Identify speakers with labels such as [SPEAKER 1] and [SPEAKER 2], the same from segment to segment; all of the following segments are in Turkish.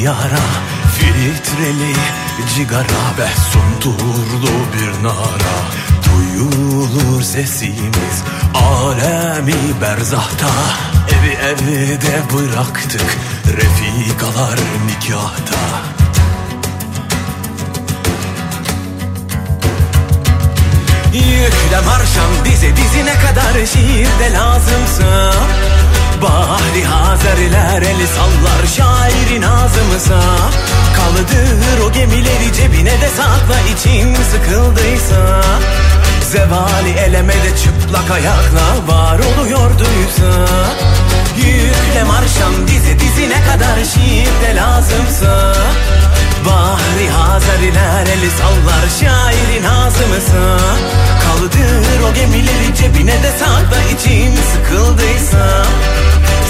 [SPEAKER 1] Diyara Filtreli cigara ve sunturlu bir nara. Duyulur sesimiz alemi berzahta. Evi evde bıraktık refikalar nikahta. Yükle marşam dize dizine kadar şiirde lazımsa Bahri Hazerler el sallar şairin ağzımıza Kalıdır o gemileri cebine de sakla için sıkıldıysa. Zevali eleme de çıplak ayakla var oluyorduysa Yükle marşam dize dizine kadar şiirde lazımsa Bahri Hazeriler eli sallar şairin ağzımıza Kaldır o gemileri cebine de sakla için sıkıldıysa.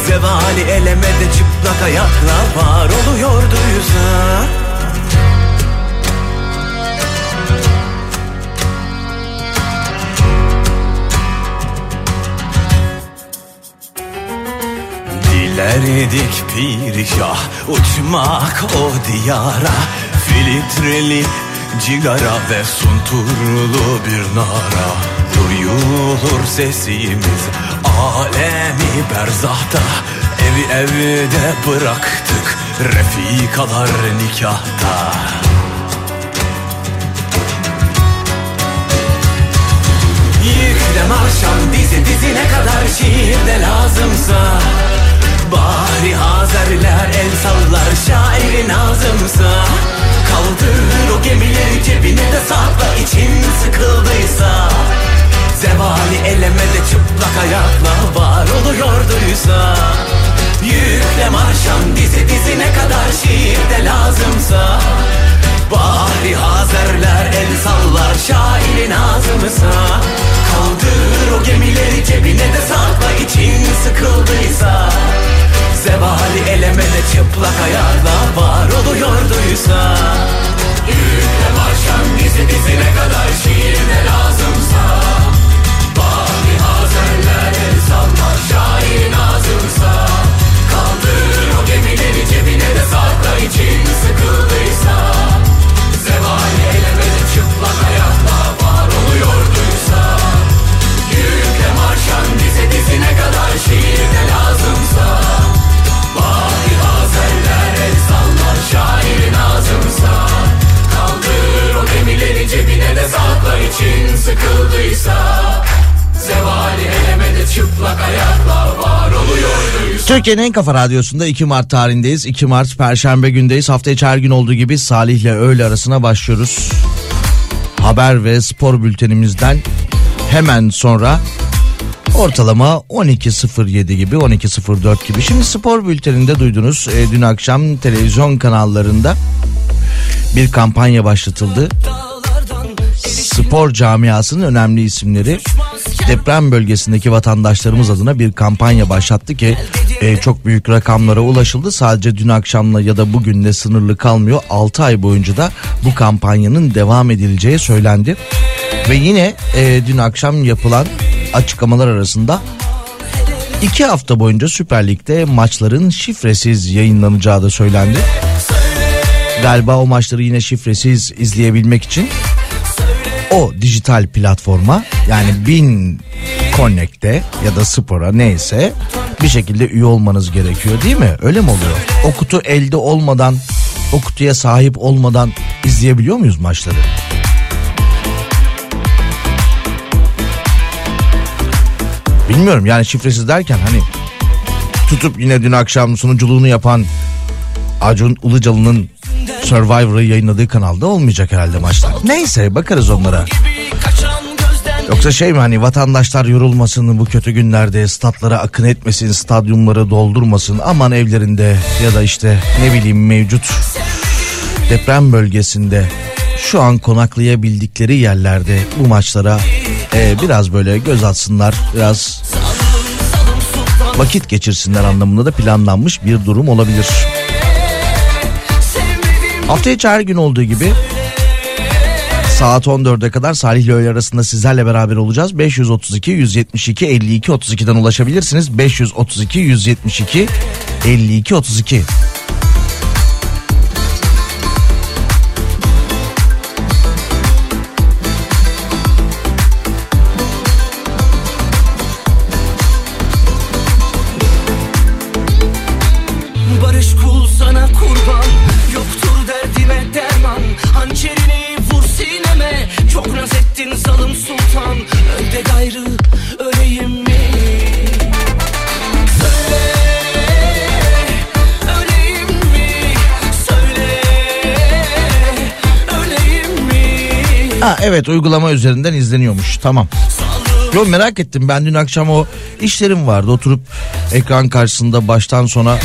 [SPEAKER 1] Zevali eleme de çıplak ayakla var oluyorduysa Dilerdik pirişah uçmak o diyara. Filtreli cigara ve sunturlu bir nara. Duyulur sesimiz alemi berzahta. Evi evde bıraktık refikalar nikahta. Yükle marşam dizi dizine kadar şiirde lazımsa Bahri Hazerler el sallar şairin ağzımsa Kaldır o gemileri cebine de sakla için sıkıldıysa. Zevali eleme de çıplak ayakla var oluyorduysa Yükle marşam dizi dizine kadar şiirde lazımsa. Bahri Hazerler el sallar şairin ağzımıza. Kaldır o gemileri cebine de sakla için sıkıldıysa Zevali eleme de çıplak ayakla var oluyorduysa. Yükle marşam dizi dizine kadar şiirde lazımsa. Bahri Hazerler el sallar şairin ağzımıza Kaldır o gemileri cebine de sakla için sıkıldıysa. Zevali eleme de çıplak ayakla var oluyorduysa. Yükle marşan dize dizine kadar şiirde lazımsa sallar şairin ağzımsa Kaldır o gemileri cebine de sakla için sıkıldıysa Zevali eleme de çıplak ayakla var oluyorduysa
[SPEAKER 2] Türkiye'nin en kafa radyosunda 2 Mart tarihindeyiz. 2 Mart Perşembe gündeyiz. Hafta içi her gün olduğu gibi Salih'le öğle arasına başlıyoruz. Haber ve spor bültenimizden hemen sonra ortalama 12.07 gibi 12.04 gibi. Şimdi spor bülteninde duydunuz e, dün akşam televizyon kanallarında bir kampanya başlatıldı. Spor camiasının önemli isimleri deprem bölgesindeki vatandaşlarımız adına bir kampanya başlattı ki e, çok büyük rakamlara ulaşıldı. Sadece dün akşamla ya da bugünle sınırlı kalmıyor. 6 ay boyunca da bu kampanyanın devam edileceği söylendi. Ve yine e, dün akşam yapılan açıklamalar arasında iki hafta boyunca Süper Lig'de maçların şifresiz yayınlanacağı da söylendi. Galiba o maçları yine şifresiz izleyebilmek için o dijital platforma yani Bin Connect'te ya da Spor'a neyse bir şekilde üye olmanız gerekiyor değil mi? Öyle mi oluyor? O kutu elde olmadan, o kutuya sahip olmadan izleyebiliyor muyuz maçları? Bilmiyorum yani şifresiz derken hani tutup yine dün akşam sunuculuğunu yapan Acun Ilıcalı'nın Survivor'ı yayınladığı kanalda olmayacak herhalde maçlar. Neyse bakarız onlara. Yoksa şey mi hani vatandaşlar yorulmasın bu kötü günlerde statlara akın etmesin stadyumları doldurmasın aman evlerinde ya da işte ne bileyim mevcut deprem bölgesinde şu an konaklayabildikleri yerlerde bu maçlara e, biraz böyle göz atsınlar biraz vakit geçirsinler anlamında da planlanmış bir durum olabilir. Hafta içi her gün olduğu gibi saat 14'e kadar Salih ile öğle arasında sizlerle beraber olacağız. 532 172 52 32'den ulaşabilirsiniz. 532 172 52 32. evet uygulama üzerinden izleniyormuş tamam. Yo merak ettim ben dün akşam o işlerim vardı oturup ekran karşısında baştan sona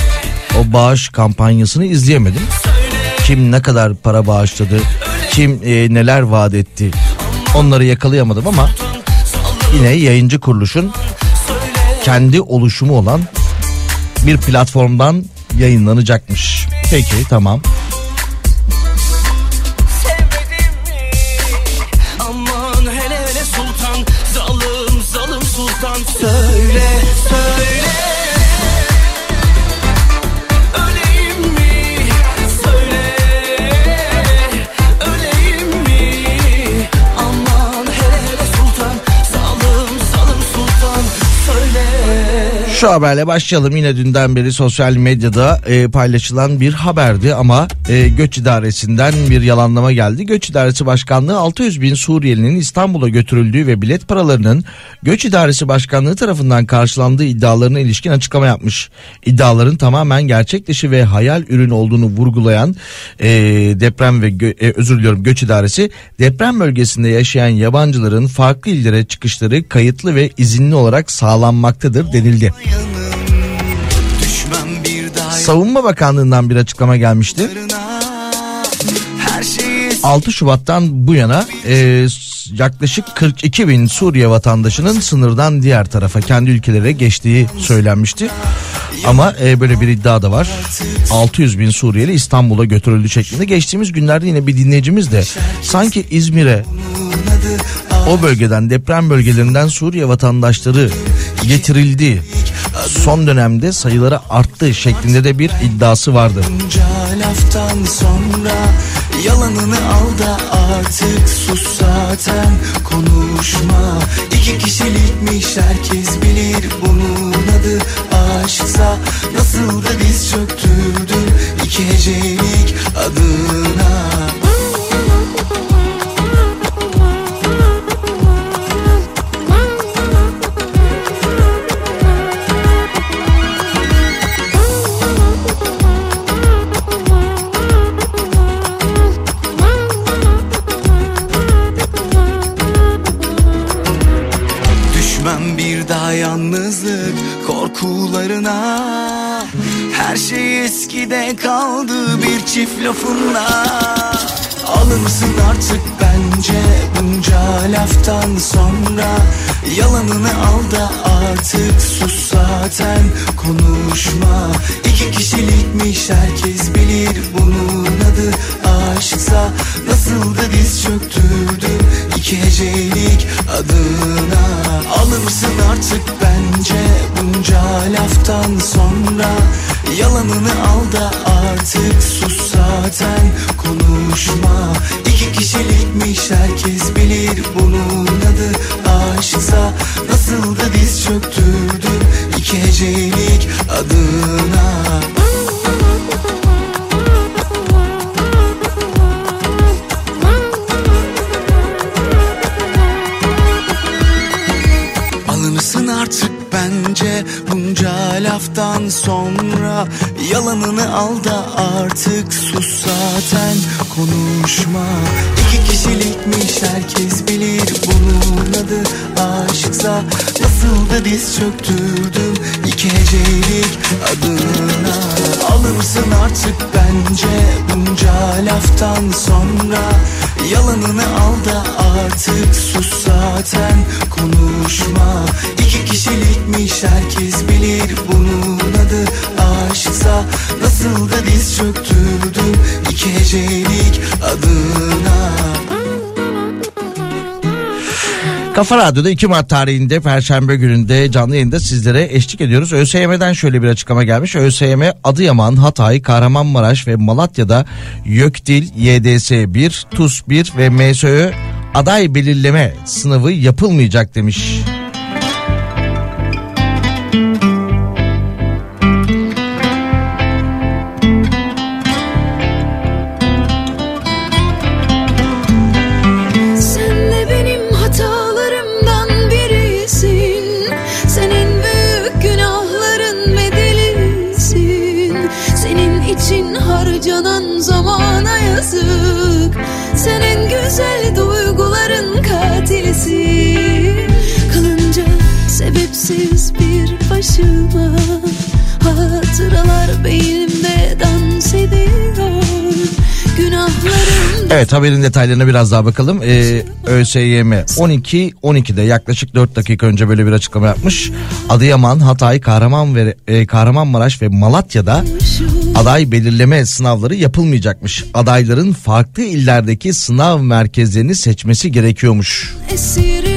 [SPEAKER 2] o bağış kampanyasını izleyemedim. Kim ne kadar para bağışladı, kim e, neler vaat etti onları yakalayamadım ama yine yayıncı kuruluşun kendi oluşumu olan bir platformdan yayınlanacakmış. Peki tamam. Şu haberle başlayalım yine dünden beri sosyal medyada e, paylaşılan bir haberdi ama e, Göç İdaresi'nden bir yalanlama geldi. Göç İdaresi Başkanlığı 600 bin Suriyelinin İstanbul'a götürüldüğü ve bilet paralarının Göç İdaresi Başkanlığı tarafından karşılandığı iddialarına ilişkin açıklama yapmış. İddiaların tamamen gerçek dışı ve hayal ürünü olduğunu vurgulayan e, deprem ve gö- e, özür diliyorum Göç İdaresi deprem bölgesinde yaşayan yabancıların farklı illere çıkışları kayıtlı ve izinli olarak sağlanmaktadır denildi.
[SPEAKER 3] Düşmem bir daha
[SPEAKER 2] Savunma Bakanlığı'ndan bir açıklama gelmişti.
[SPEAKER 3] Her şeyi
[SPEAKER 2] 6 Şubat'tan bu yana e, yaklaşık 42 bin Suriye vatandaşının sınırdan diğer tarafa kendi ülkelere geçtiği söylenmişti. Ama e, böyle bir iddia da var. 600 bin Suriyeli İstanbul'a götürüldü şeklinde. Geçtiğimiz günlerde yine bir dinleyicimiz de sanki İzmir'e o bölgeden deprem bölgelerinden Suriye vatandaşları getirildi. Son dönemde sayıları arttı şeklinde de bir iddiası vardı.
[SPEAKER 3] Sonra Yalanını al da artık sus zaten konuşma İki kişilikmiş herkes bilir bunun adı aşksa Nasıl da diz çöktürdün iki hecelik adına yalnızlık korkularına. Her şey eskide kaldı bir çift lafınla. Alınsın artık bence bunca laftan sonra Yalanını al da artık sus zaten konuşma. İki kişilikmiş herkes bilir bunun adı. Aşksa Nasıl da diz çöktürdüm iki hecelik adına. Alırsın artık bence bunca laftan sonra. Yalanını al da artık sus zaten konuşma. İki kişilikmiş herkes bilir bunun adı. Aşksa Nasıl da diz çöktürdüm iki hecelik adına. Alınırsın artık bence bunca laftan sonra Yalanını al da artık sus zaten konuşma. İki kişilikmiş herkes bilir bunun adı. Aşksa Nasıl da diz çöktürdüm iki hecelik adına. Alırsın artık bence bunca laftan sonra? Yalanını al da artık sus zaten konuşma. İki kişilikmiş herkes bilir bunun adı aşksa Nasıl da diz çöktürdüm iki hecelik adına
[SPEAKER 2] Kafa Radyo'da 2 Mart tarihinde Perşembe gününde canlı yayında sizlere eşlik ediyoruz. ÖSYM'den şöyle bir açıklama gelmiş. ÖSYM Adıyaman, Hatay, Kahramanmaraş ve Malatya'da YÖKDİL, YDS 1, TUS 1 ve MSÖ aday belirleme sınavı yapılmayacak demiş.
[SPEAKER 4] Başıma Hatıralar beynimde dans ediyor Günahlarım
[SPEAKER 2] Evet haberin detaylarına biraz daha bakalım. Ee, ÖSYM 12 12'de yaklaşık 4 dakika önce böyle bir açıklama yapmış. Adıyaman, Hatay, Kahraman ve e, Kahramanmaraş ve Malatya'da aday belirleme sınavları yapılmayacakmış. Adayların farklı illerdeki sınav merkezlerini seçmesi gerekiyormuş.
[SPEAKER 4] esiri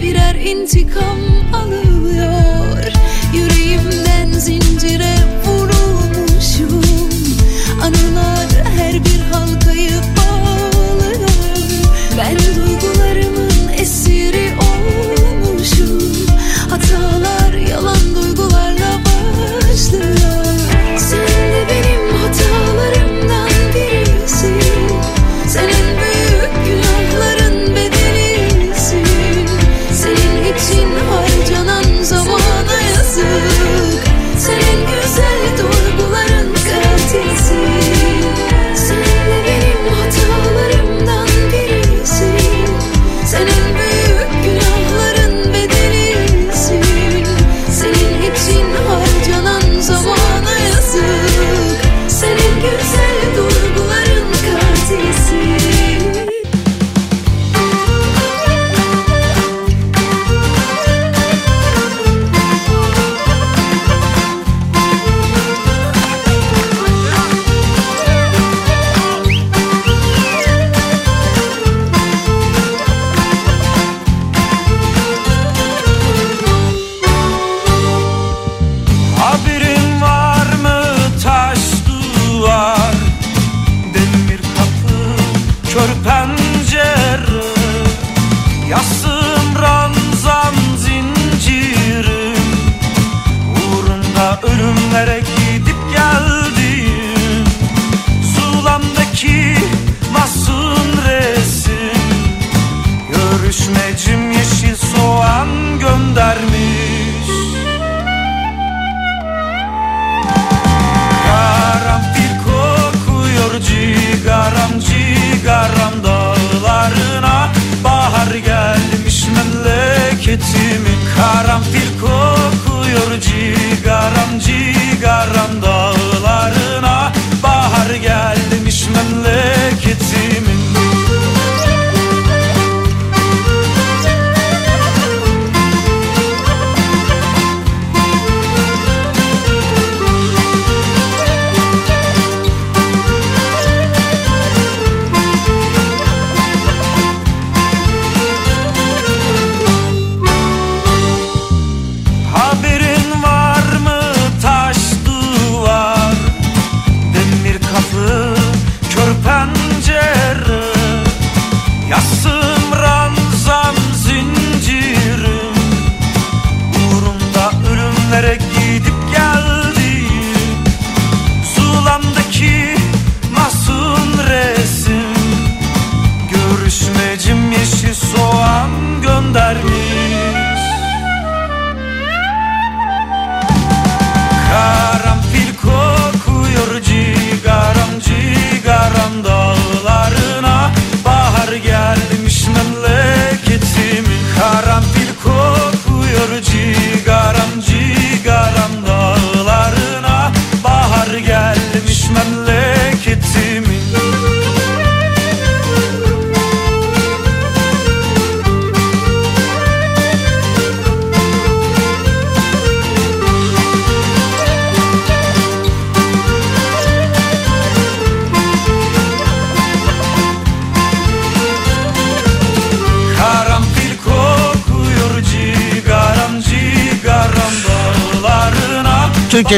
[SPEAKER 4] birer intikam alıyor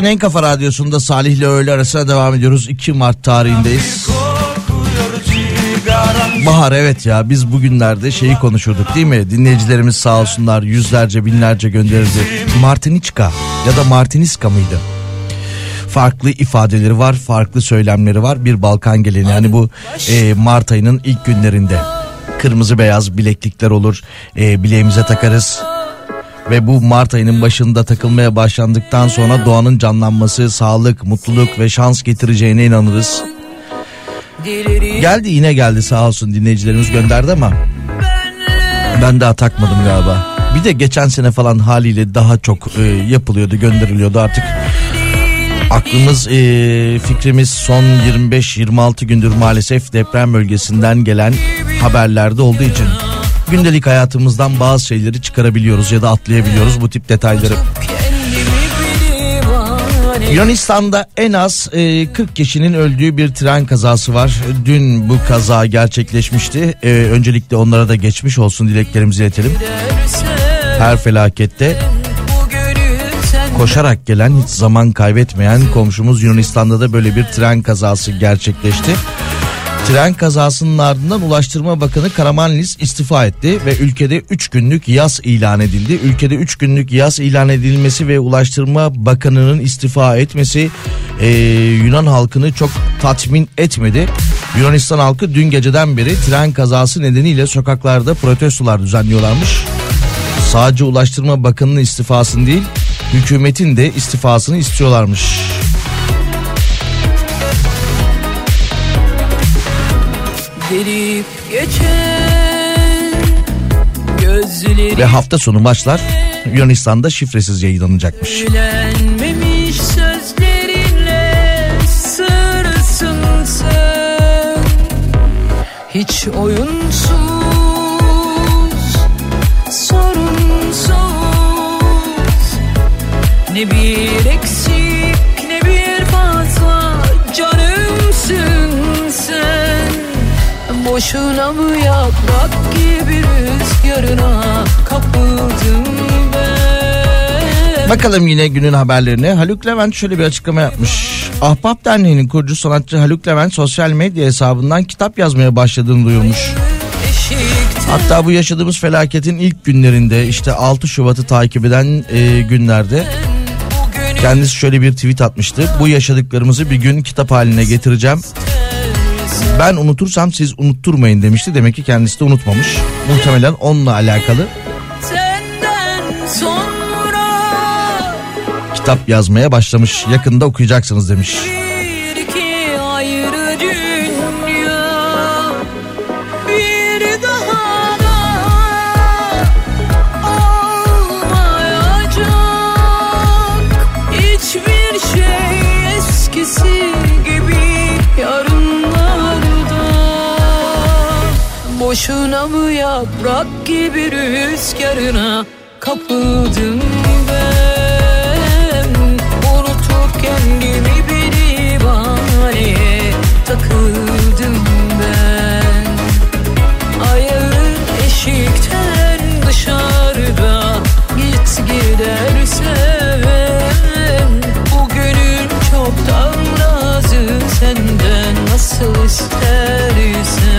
[SPEAKER 2] Türkiye'nin en kafa radyosunda Salih ile öğle arasına devam ediyoruz. 2 Mart tarihindeyiz. Bahar evet ya biz bugünlerde şeyi konuşurduk değil mi? Dinleyicilerimiz sağ olsunlar yüzlerce binlerce gönderirdi. Martiniçka ya da Martiniska mıydı? Farklı ifadeleri var, farklı söylemleri var. Bir Balkan geleneği yani bu e, Mart ayının ilk günlerinde. Kırmızı beyaz bileklikler olur, e, bileğimize takarız. Ve bu Mart ayının başında takılmaya başlandıktan sonra doğanın canlanması, sağlık, mutluluk ve şans getireceğine inanırız. Geldi yine geldi sağ olsun dinleyicilerimiz gönderdi ama ben daha takmadım galiba. Bir de geçen sene falan haliyle daha çok e, yapılıyordu gönderiliyordu artık. Aklımız e, fikrimiz son 25-26 gündür maalesef deprem bölgesinden gelen haberlerde olduğu için gündelik hayatımızdan bazı şeyleri çıkarabiliyoruz ya da atlayabiliyoruz bu tip detayları. Yunanistan'da en az e, 40 kişinin öldüğü bir tren kazası var. Dün bu kaza gerçekleşmişti. E, öncelikle onlara da geçmiş olsun dileklerimizi iletelim. Her felakette koşarak gelen hiç zaman kaybetmeyen komşumuz Yunanistan'da da böyle bir tren kazası gerçekleşti. Tren kazasının ardından Ulaştırma Bakanı Karamanlis istifa etti ve ülkede 3 günlük yaz ilan edildi. Ülkede 3 günlük yaz ilan edilmesi ve Ulaştırma Bakanı'nın istifa etmesi e, Yunan halkını çok tatmin etmedi. Yunanistan halkı dün geceden beri tren kazası nedeniyle sokaklarda protestolar düzenliyorlarmış. Sadece Ulaştırma Bakanı'nın istifasını değil hükümetin de istifasını istiyorlarmış.
[SPEAKER 5] Gelip geçen gözleri
[SPEAKER 2] Ve hafta sonu maçlar Yunanistan'da şifresiz yayınlanacakmış.
[SPEAKER 5] Hiç oyunsuz, sorunsuz Ne bir eksik Boşuna mı yaprak gibi rüzgarına kapıldım ben
[SPEAKER 2] Bakalım yine günün haberlerine. Haluk Levent şöyle bir açıklama yapmış. Ahbap Derneği'nin kurucu sanatçı Haluk Levent sosyal medya hesabından kitap yazmaya başladığını duyurmuş. Hatta bu yaşadığımız felaketin ilk günlerinde işte 6 Şubat'ı takip eden e, günlerde kendisi şöyle bir tweet atmıştı. Bu yaşadıklarımızı bir gün kitap haline getireceğim. Ben unutursam siz unutturmayın demişti. Demek ki kendisi de unutmamış. Muhtemelen onunla alakalı kitap yazmaya başlamış. Yakında okuyacaksınız demiş.
[SPEAKER 6] Boşuna mı yaprak gibi rüzgarına kapıldım ben? Unutup kendimi bir ibaneye takıldım ben. Ayağın eşikten dışarıda git gidersen Bugünün çoktan razı senden nasıl istersen.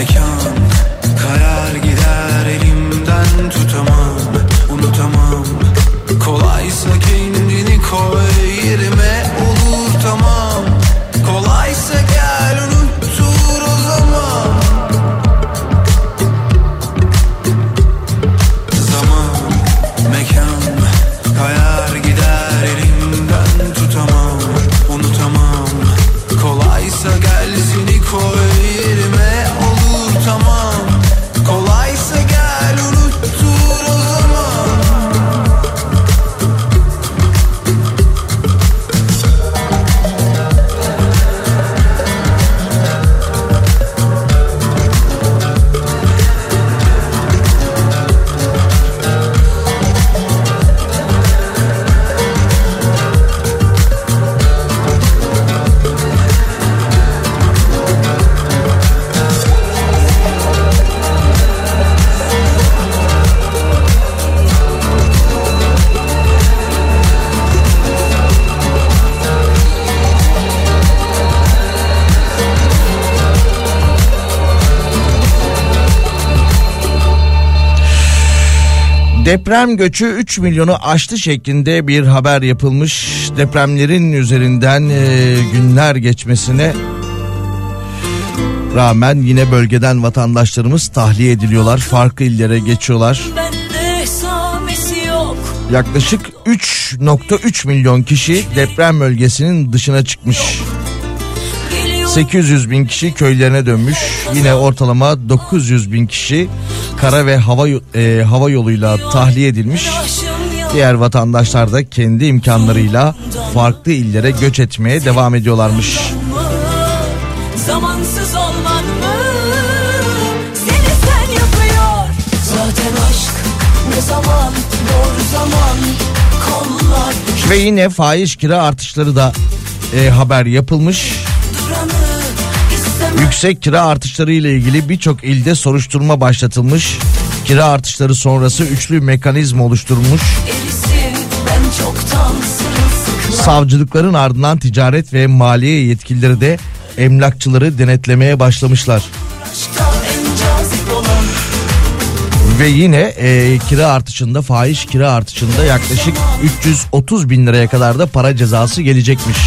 [SPEAKER 7] I can't.
[SPEAKER 8] Deprem göçü 3 milyonu aştı şeklinde bir haber yapılmış. Depremlerin üzerinden e, günler geçmesine rağmen yine bölgeden vatandaşlarımız tahliye ediliyorlar. Farklı illere geçiyorlar. Yaklaşık 3.3 milyon kişi deprem bölgesinin dışına çıkmış.
[SPEAKER 5] Geliyor
[SPEAKER 8] 800 bin kişi köylerine dönmüş. Yine ortalama 900 bin kişi kara ve hava e, hava yoluyla tahliye edilmiş. Diğer vatandaşlar da kendi imkanlarıyla farklı illere göç etmeye devam ediyorlarmış.
[SPEAKER 5] mı? Zamansız olman mı? Seni sen yapıyor Zaten aşk ne zaman doğru zaman kollar
[SPEAKER 8] Ve yine faiz kira artışları da e, haber yapılmış. Yüksek kira artışları ile ilgili birçok ilde soruşturma başlatılmış. Kira artışları sonrası üçlü mekanizma
[SPEAKER 5] sırılsıklam
[SPEAKER 8] Savcılıkların ardından ticaret ve maliye yetkilileri de emlakçıları denetlemeye başlamışlar. Ve yine e, kira artışında faiz kira artışında yaklaşık 330 bin liraya kadar da para cezası gelecekmiş.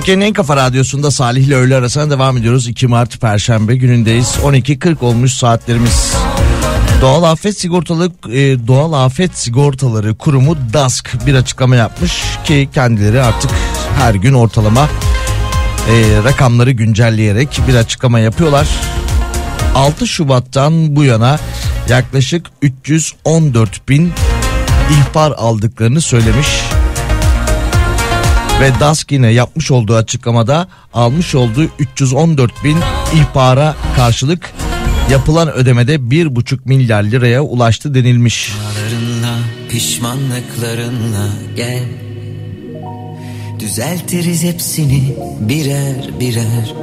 [SPEAKER 2] Türkiye'nin en kafa radyosunda Salih ile öğle arasına devam ediyoruz. 2 Mart Perşembe günündeyiz. 12.40 olmuş saatlerimiz. Doğal Afet Sigortalı e, Doğal Afet Sigortaları Kurumu DASK bir açıklama yapmış ki kendileri artık her gün ortalama e, rakamları güncelleyerek bir açıklama yapıyorlar. 6 Şubat'tan bu yana yaklaşık 314 bin ihbar aldıklarını söylemiş. Ve DASK yine yapmış olduğu açıklamada almış olduğu 314 bin ihbara karşılık yapılan ödemede 1,5 milyar liraya ulaştı denilmiş.
[SPEAKER 1] Pişmanlıklarınla gel Düzeltiriz hepsini birer birer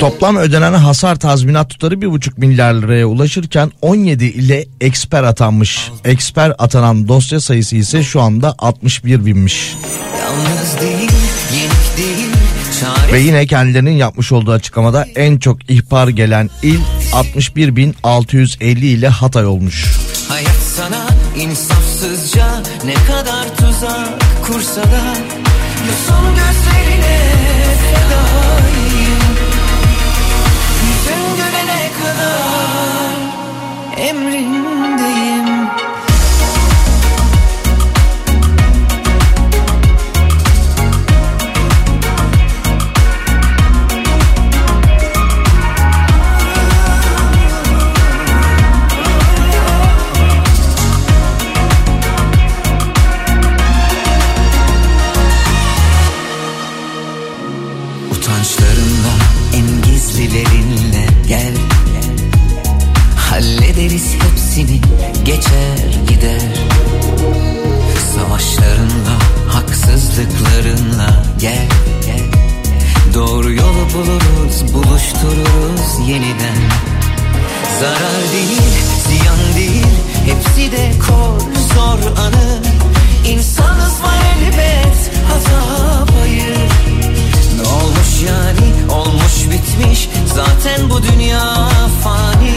[SPEAKER 2] Toplam ödenen hasar tazminat tutarı 1,5 milyar liraya ulaşırken 17 ile eksper atanmış. Eksper atanan dosya sayısı ise şu anda 61 binmiş. Ve yine kendilerinin yapmış olduğu açıklamada en çok ihbar gelen il 61.650 ile Hatay olmuş.
[SPEAKER 1] Hayat sana insafsızca ne kadar tuzak kursa da Yosun gözlerine fedayım Yüzün gülene kadar emrindeyim gel. Hallederiz hepsini geçer gider. Savaşlarınla haksızlıklarınla gel Doğru yolu buluruz buluştururuz yeniden. Zarar değil ziyan değil hepsi de kor zor anı. İnsanız var elbet hata payı olmuş yani olmuş bitmiş. Zaten bu dünya fani.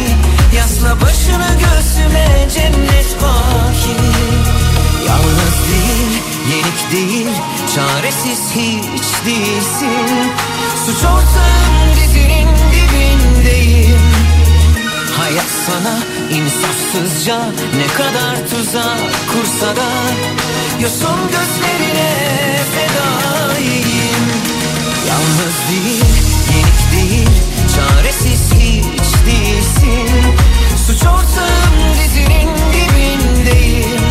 [SPEAKER 1] Yasla başını göğsüme cennet baki Yalnız değil yenik değil çaresiz hiç değilsin. Suç ortağın dizinin dibindeyim. Hayat sana insafsızca ne kadar tuzak kursa da Yosun gözlerine Yalnız değil, yenik değil, çaresiz hiç değilsin. Suç ortağım dizinin dibindeyim.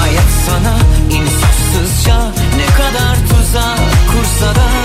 [SPEAKER 1] Hayat sana insafsızca ne kadar tuzak kursa da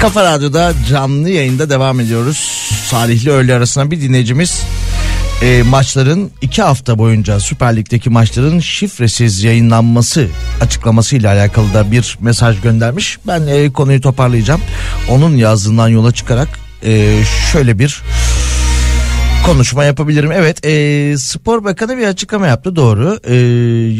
[SPEAKER 2] Kafa Radyo'da canlı yayında devam ediyoruz. Salihli öğle arasına bir dinleyicimiz e, maçların iki hafta boyunca Süper Lig'deki maçların şifresiz yayınlanması açıklamasıyla alakalı da bir mesaj göndermiş. Ben e, konuyu toparlayacağım. Onun yazdığından yola çıkarak e, şöyle bir konuşma yapabilirim. Evet e, spor bakanı bir açıklama yaptı doğru. E,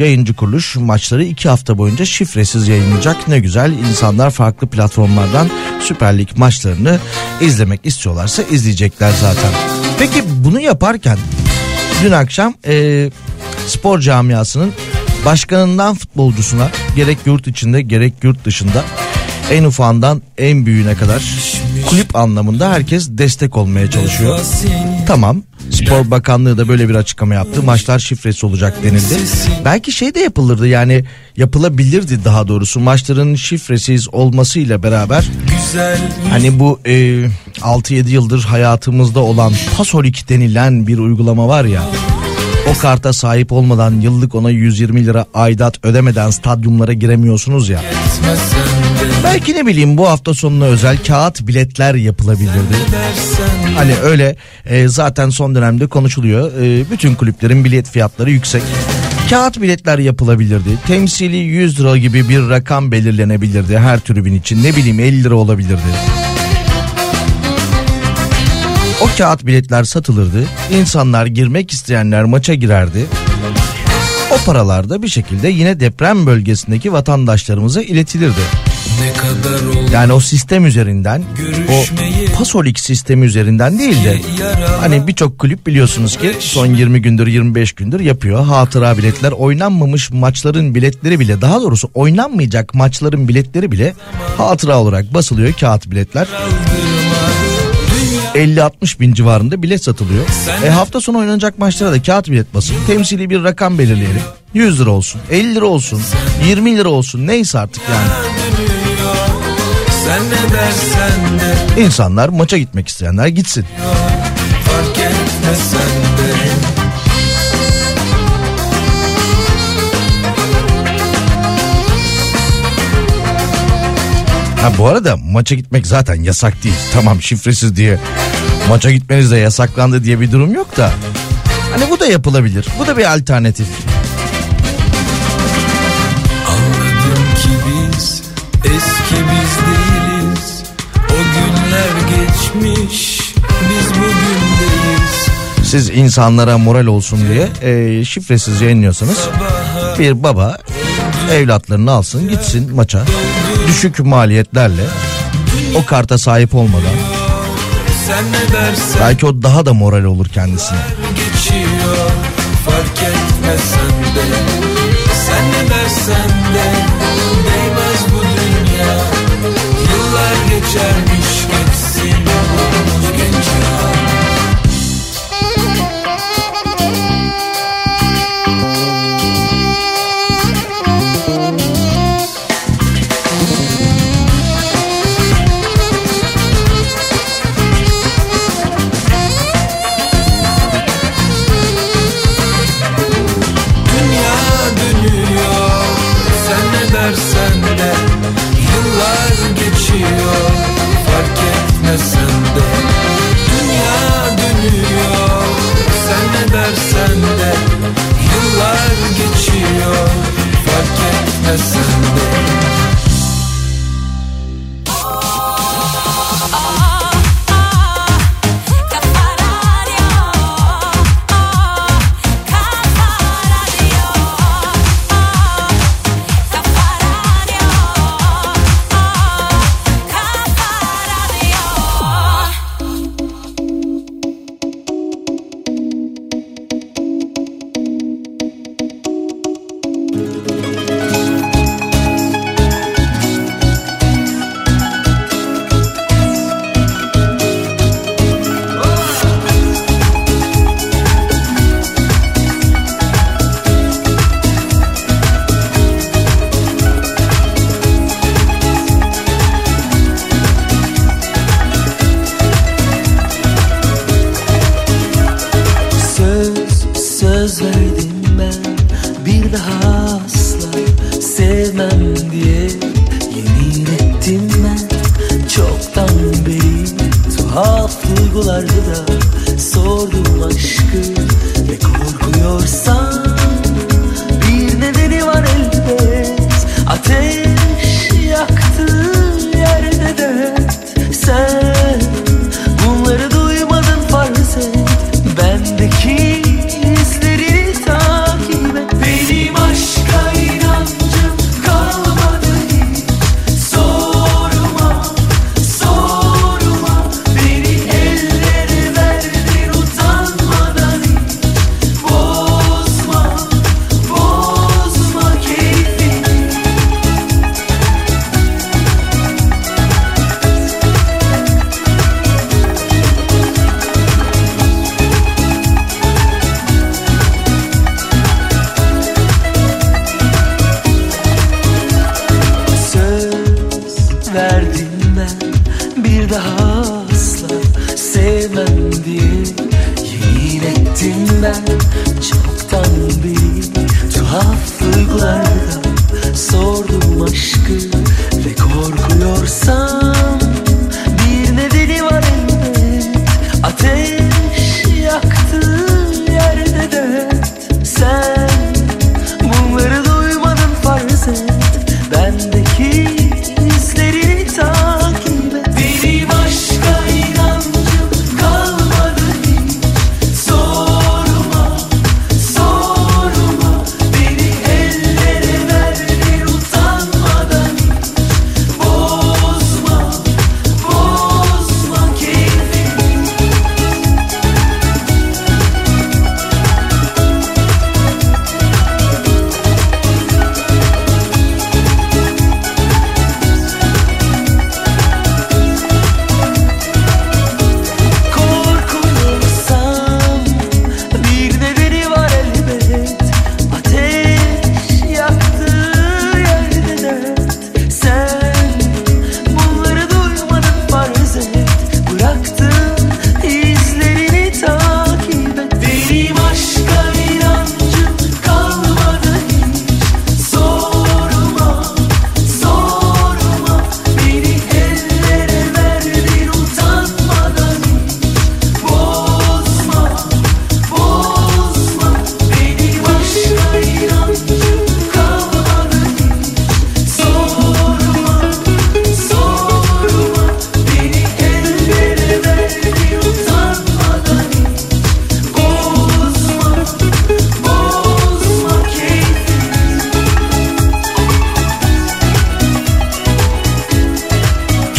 [SPEAKER 2] yayıncı kuruluş maçları iki hafta boyunca şifresiz yayınlayacak. Ne güzel insanlar farklı platformlardan Süper Lig maçlarını izlemek istiyorlarsa izleyecekler zaten. Peki bunu yaparken dün akşam e, spor camiasının başkanından futbolcusuna gerek yurt içinde gerek yurt dışında en ufağından en büyüğüne kadar kulüp anlamında herkes destek olmaya çalışıyor. Tamam Spor Bakanlığı da böyle bir açıklama yaptı. Maçlar şifresi olacak denildi. Belki şey de yapılırdı yani yapılabilirdi daha doğrusu maçların şifresiz olmasıyla beraber hani bu e, 6-7 yıldır hayatımızda olan Pasolik denilen bir uygulama var ya. O karta sahip olmadan yıllık ona 120 lira aidat ödemeden stadyumlara giremiyorsunuz ya. Belki ne bileyim bu hafta sonuna özel kağıt biletler yapılabilirdi. Hani öyle e, zaten son dönemde konuşuluyor. E, bütün kulüplerin bilet fiyatları yüksek. Kağıt biletler yapılabilirdi. Temsili 100 lira gibi bir rakam belirlenebilirdi her tribün için. Ne bileyim 50 lira olabilirdi. O kağıt biletler satılırdı. İnsanlar girmek isteyenler maça girerdi. O paralar da bir şekilde yine deprem bölgesindeki vatandaşlarımıza iletilirdi. Yani o sistem üzerinden o pasolik sistemi üzerinden değil de hani birçok kulüp biliyorsunuz ki son 20 gündür 25 gündür yapıyor. Hatıra biletler oynanmamış maçların biletleri bile daha doğrusu oynanmayacak maçların biletleri bile hatıra olarak basılıyor kağıt biletler. 50-60 bin civarında bilet satılıyor. E hafta sonu oynanacak maçlara da kağıt bilet basın. Temsili bir rakam belirleyelim. 100 lira olsun, 50 lira olsun, 20 lira olsun neyse artık yani.
[SPEAKER 8] Sen ne dersen de
[SPEAKER 2] İnsanlar maça gitmek isteyenler gitsin.
[SPEAKER 8] fark etmesen de
[SPEAKER 2] Ha bu arada maça gitmek zaten yasak değil. Tamam şifresiz diye maça gitmeniz de yasaklandı diye bir durum yok da. Hani bu da yapılabilir. Bu da bir alternatif.
[SPEAKER 8] Anladım ki biz eski biz değiliz O günler geçmiş biz bugündeyiz
[SPEAKER 2] Siz insanlara moral olsun diye e, şifresiz yayınlıyorsanız bir baba evlatlarını alsın gitsin maça. Düşük maliyetlerle o karta sahip olmadan belki o daha da moral olur kendisine.
[SPEAKER 8] geçiyor Fark etmesen de Sen ne dersen de Değmez bu dünya Yıllar geçermiş geçsin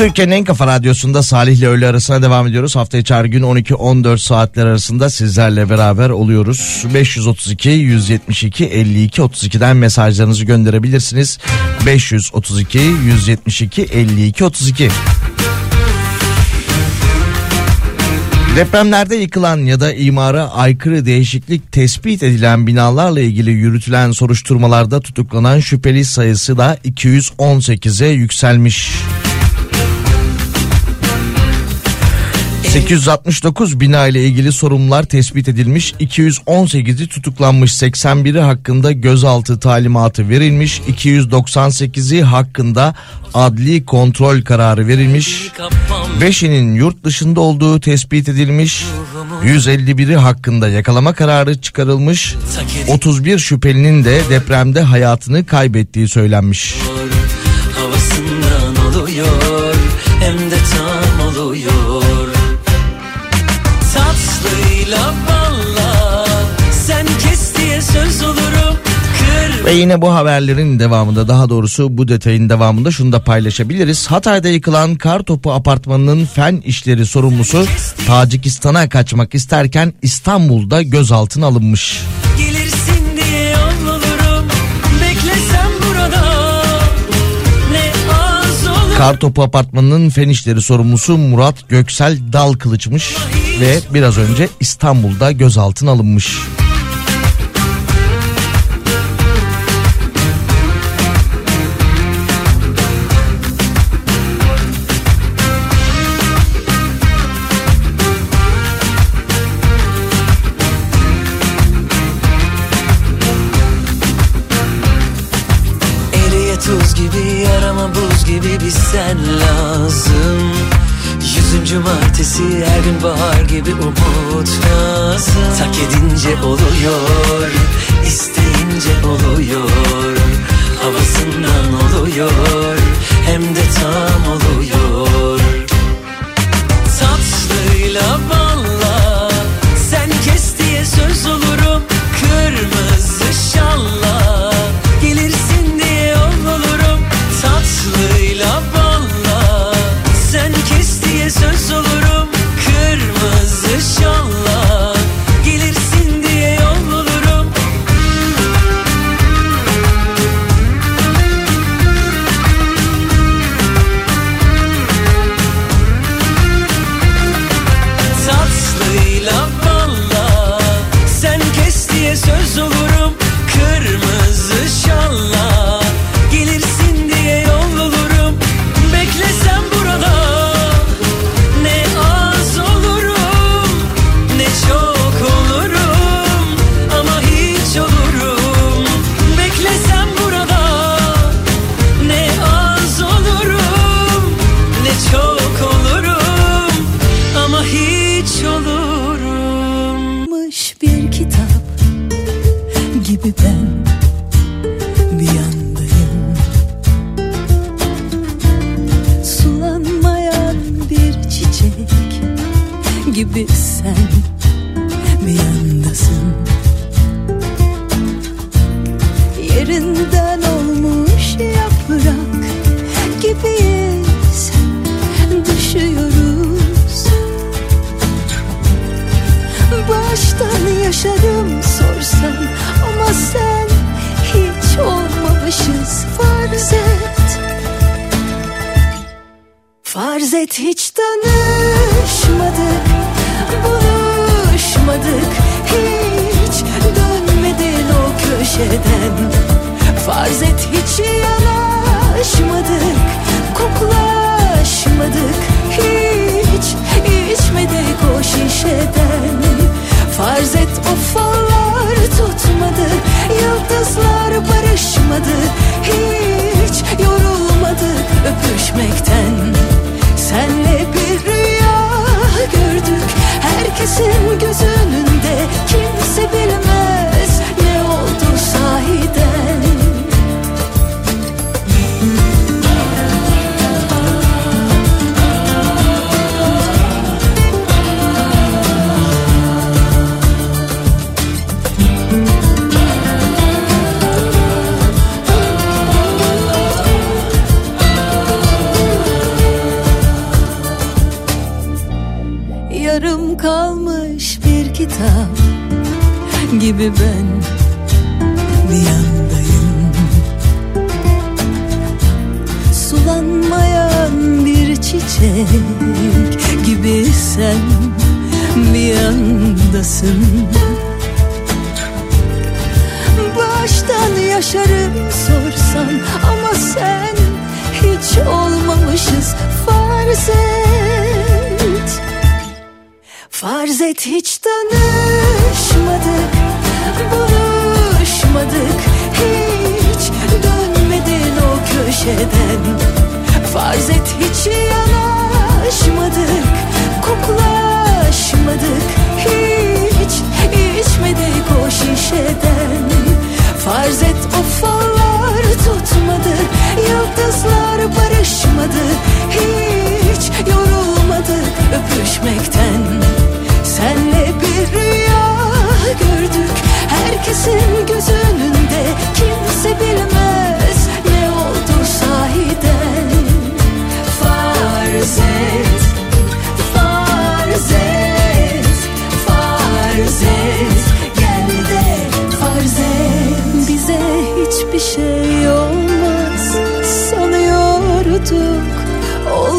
[SPEAKER 2] Türkiye'nin en kafa radyosunda Salih ile öğle arasına devam ediyoruz. Hafta içi gün 12-14 saatler arasında sizlerle beraber oluyoruz. 532 172 52 32'den mesajlarınızı gönderebilirsiniz. 532 172 52 32. Depremlerde yıkılan ya da imara aykırı değişiklik tespit edilen binalarla ilgili yürütülen soruşturmalarda tutuklanan şüpheli sayısı da 218'e yükselmiş. 869 bina ile ilgili sorunlar tespit edilmiş. 218'i tutuklanmış. 81'i hakkında gözaltı talimatı verilmiş. 298'i hakkında adli kontrol kararı verilmiş. 5'inin yurt dışında olduğu tespit edilmiş. 151'i hakkında yakalama kararı çıkarılmış. 31 şüphelinin de depremde hayatını kaybettiği söylenmiş.
[SPEAKER 8] hem de
[SPEAKER 2] Ve yine bu haberlerin devamında daha doğrusu bu detayın devamında şunu da paylaşabiliriz. Hatay'da yıkılan Kartopu apartmanının fen işleri sorumlusu Tacikistan'a kaçmak isterken İstanbul'da gözaltına alınmış. Kartopu apartmanının fen işleri sorumlusu Murat Göksel Dal Kılıçmış ve biraz önce İstanbul'da gözaltına alınmış.
[SPEAKER 8] Eriye bir sen lazım. Yüzüncü martesi her gün bahar gibi umut lazım. Tak edince oluyor isteyince oluyor. Havasından oluyor hem de tam oluyor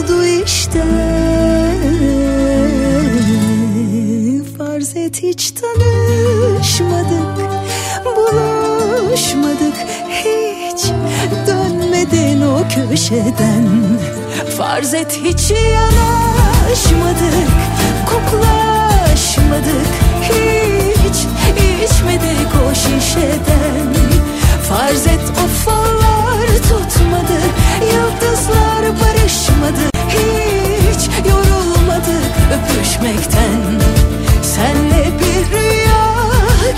[SPEAKER 3] oldu işte. Farz et hiç tanışmadık Buluşmadık hiç. Dönmedin o köşeden. Farz et hiç yanaşmadık Koklaşmadık hiç. İçmedik o şişeden. Farz et o fallar tutmadı Yıldızlar barışmadı hiç yorulmadık öpüşmekten. Senle bir rüya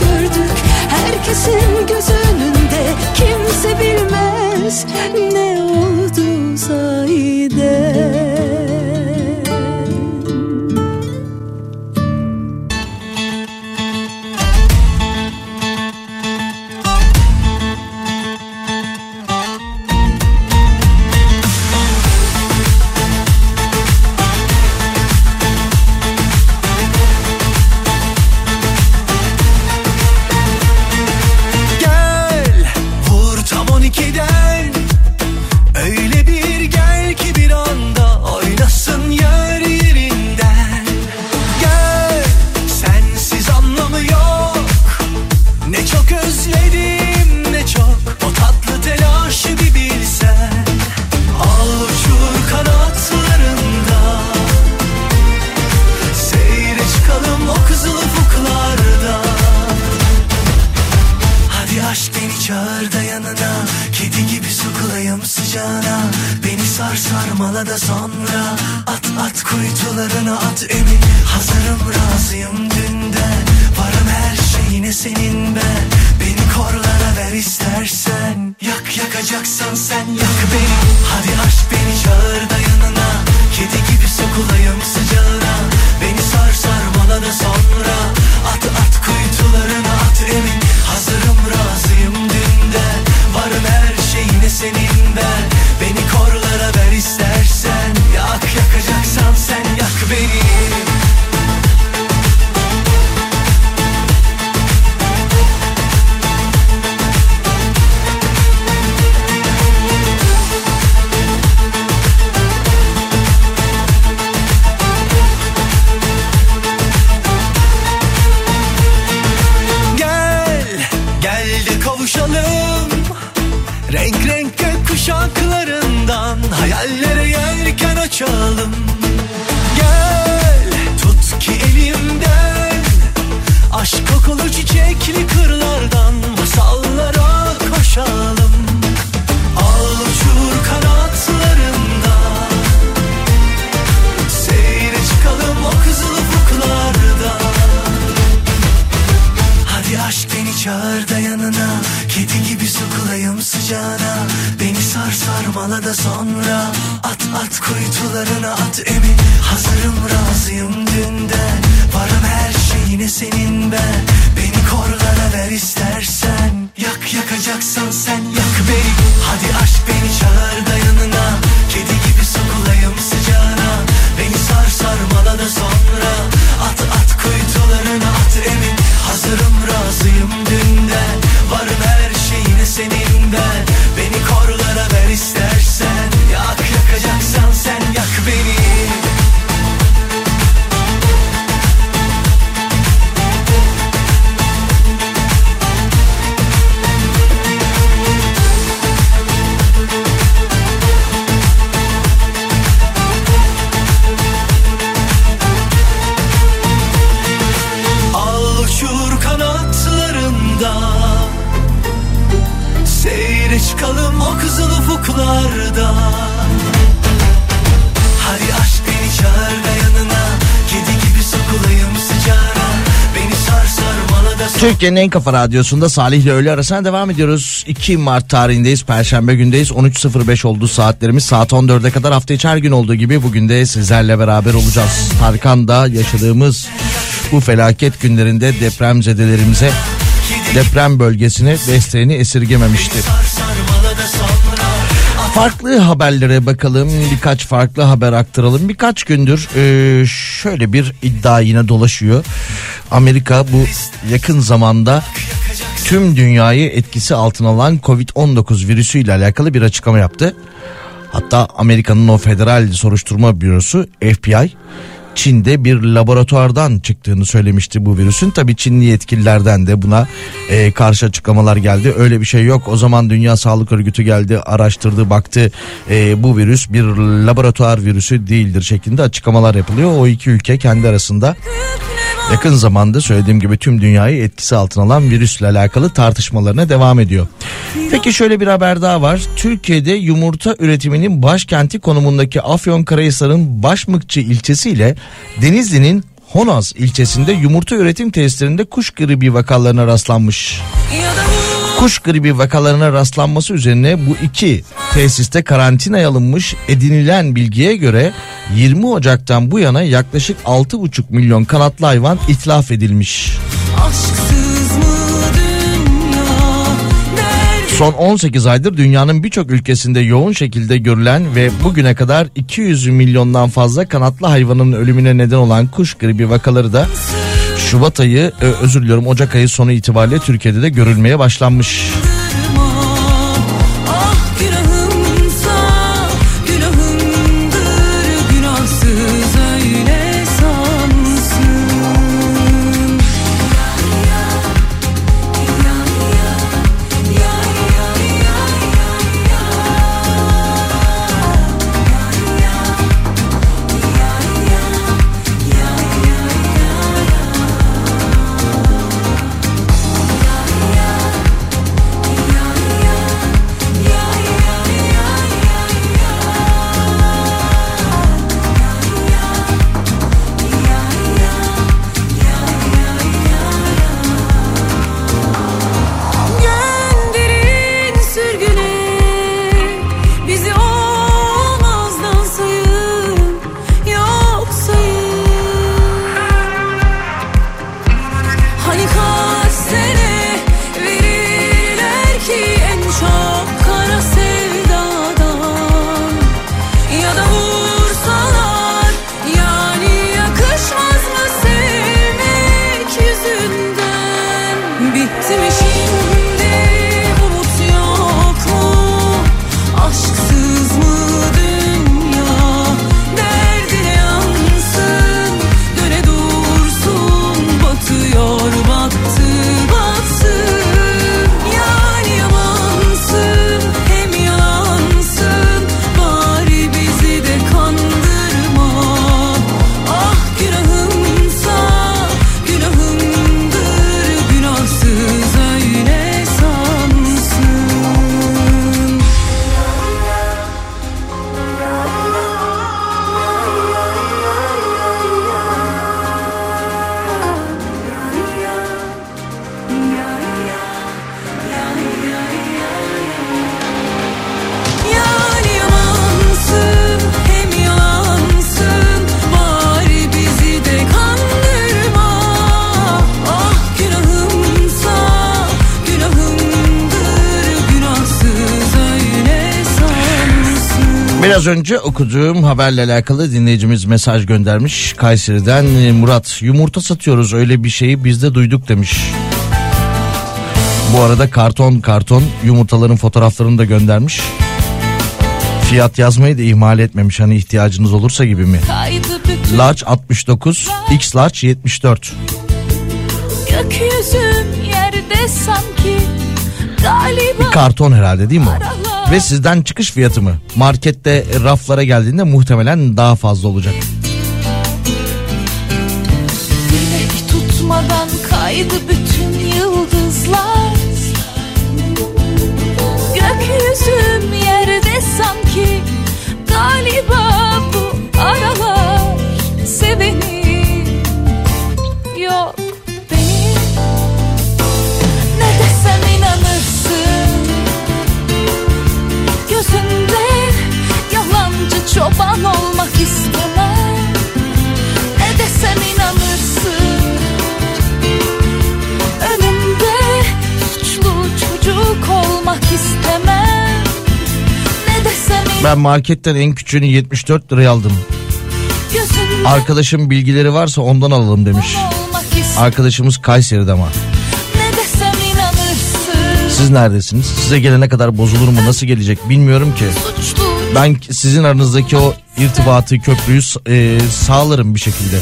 [SPEAKER 3] gördük. Herkesin gözü önünde. Kimse bilmez ne oldu sahiden
[SPEAKER 9] yakacaksan sen yak beni
[SPEAKER 2] Türkiye'nin en kafa radyosunda Salih ile öğle arasına devam ediyoruz. 2 Mart tarihindeyiz. Perşembe gündeyiz. 13.05 oldu saatlerimiz. Saat 14'e kadar hafta içi her gün olduğu gibi bugün de sizlerle beraber olacağız. Tarkan'da yaşadığımız bu felaket günlerinde depremzedelerimize deprem bölgesine desteğini esirgememişti. Farklı haberlere bakalım birkaç farklı haber aktaralım. Birkaç gündür e, şöyle bir iddia yine dolaşıyor. Amerika bu yakın zamanda tüm dünyayı etkisi altına alan Covid-19 virüsüyle alakalı bir açıklama yaptı. Hatta Amerika'nın o federal soruşturma bürosu FBI Çin'de bir laboratuvardan çıktığını söylemişti bu virüsün. Tabii Çinli yetkililerden de buna e, karşı açıklamalar geldi. Öyle bir şey yok. O zaman Dünya Sağlık Örgütü geldi, araştırdı, baktı. E, bu virüs bir laboratuvar virüsü değildir şeklinde açıklamalar yapılıyor. O iki ülke kendi arasında yakın zamanda söylediğim gibi tüm dünyayı etkisi altına alan virüsle alakalı tartışmalarına devam ediyor. Peki şöyle bir haber daha var. Türkiye'de yumurta üretiminin başkenti konumundaki Afyonkarahisar'ın Başmıkçı ilçesiyle Denizli'nin Honaz ilçesinde yumurta üretim tesislerinde kuş gribi vakalarına rastlanmış. Kuş gribi vakalarına rastlanması üzerine bu iki tesiste karantinaya alınmış edinilen bilgiye göre 20 Ocak'tan bu yana yaklaşık 6,5 milyon kanatlı hayvan itlaf edilmiş. Son 18 aydır dünyanın birçok ülkesinde yoğun şekilde görülen ve bugüne kadar 200 milyondan fazla kanatlı hayvanın ölümüne neden olan kuş gribi vakaları da Şubat ayı e, özür diliyorum Ocak ayı sonu itibariyle Türkiye'de de görülmeye başlanmış. Biraz önce okuduğum haberle alakalı dinleyicimiz mesaj göndermiş. Kayseri'den e, Murat yumurta satıyoruz öyle bir şeyi biz de duyduk demiş. Bu arada karton karton yumurtaların fotoğraflarını da göndermiş. Fiyat yazmayı da ihmal etmemiş hani ihtiyacınız olursa gibi mi? Large 69, X large 74.
[SPEAKER 5] Gökyüzüm yerde sanki galiba
[SPEAKER 2] Bir karton herhalde değil mi o? Ve sizden çıkış fiyatı mı? Markette raflara geldiğinde muhtemelen daha fazla olacak.
[SPEAKER 5] Dilek tutmadan kaydı bütün yıldızlar Gökyüzüm yerde sanki galiba bu aralar sevenim çoban olmak istemem Ne desem inanırsın Önümde suçlu çocuk olmak istemem Ne desem
[SPEAKER 2] Ben marketten en küçüğünü 74 liraya aldım. Arkadaşım bilgileri varsa ondan alalım demiş. Arkadaşımız Kayseri'de ama. Siz neredesiniz? Size gelene kadar bozulur mu? Nasıl gelecek bilmiyorum ki.
[SPEAKER 5] Suçlu
[SPEAKER 2] Ben sizin aranızdaki o irtibatı, köprüyü e, sağlarım bir şekilde.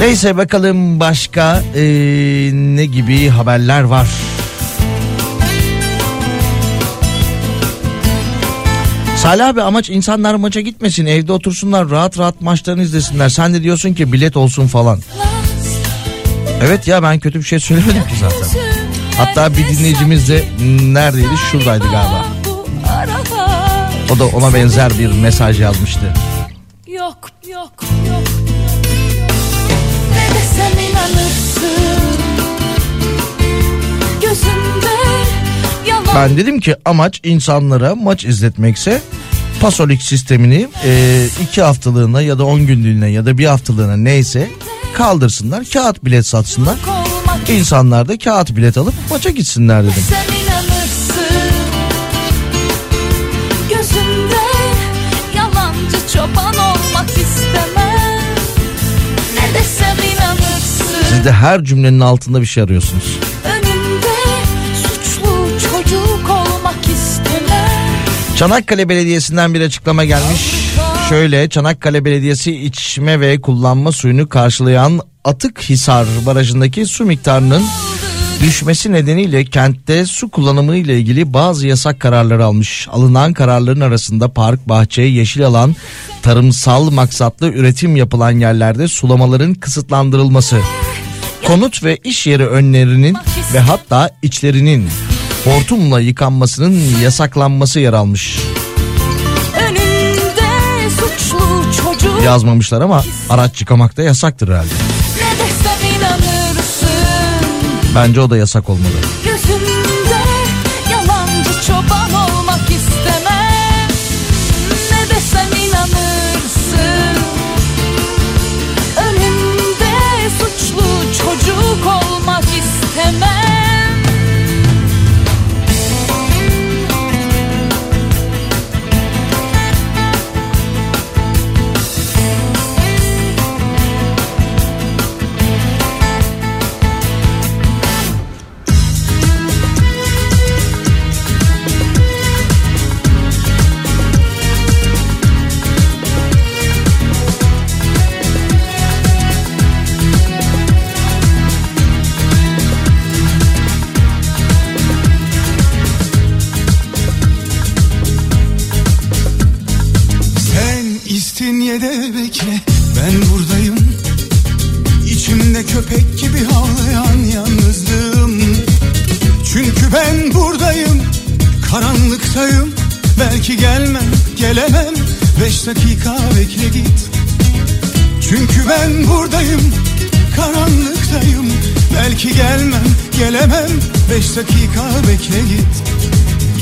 [SPEAKER 2] Neyse bakalım başka e, ne gibi haberler var. Salih abi amaç insanlar maça gitmesin evde otursunlar rahat rahat maçlarını izlesinler. Sen de diyorsun ki bilet olsun falan. Evet ya ben kötü bir şey söylemedim ki zaten. Hatta bir dinleyicimiz de neredeydi şuradaydı galiba. O da ona benzer bir mesaj yazmıştı.
[SPEAKER 5] Yok yok yok Ne desem inanırsın Gözümde yalan
[SPEAKER 2] Ben dedim ki amaç insanlara maç izletmekse Pasolik sistemini e, iki haftalığına ya da on günlüğüne ya da bir haftalığına neyse kaldırsınlar. Kağıt bilet satsınlar. İnsanlar da kağıt bilet alıp maça gitsinler dedim. Siz de her cümlenin altında bir şey arıyorsunuz. Çanakkale Belediyesi'nden bir açıklama gelmiş. Şöyle Çanakkale Belediyesi içme ve kullanma suyunu karşılayan Atıkhisar Barajı'ndaki su miktarının düşmesi nedeniyle kentte su kullanımı ile ilgili bazı yasak kararları almış. Alınan kararların arasında park, bahçe, yeşil alan, tarımsal maksatlı üretim yapılan yerlerde sulamaların kısıtlandırılması, konut ve iş yeri önlerinin ve hatta içlerinin hortumla yıkanmasının yasaklanması yer almış. Yazmamışlar ama araç yıkamak da yasaktır herhalde. Bence o da yasak olmalı.
[SPEAKER 5] Gözümde yalancı çoban
[SPEAKER 10] beş dakika bekle git. Çünkü ben buradayım karanlıktayım. Belki gelmem gelemem. Beş dakika bekle git.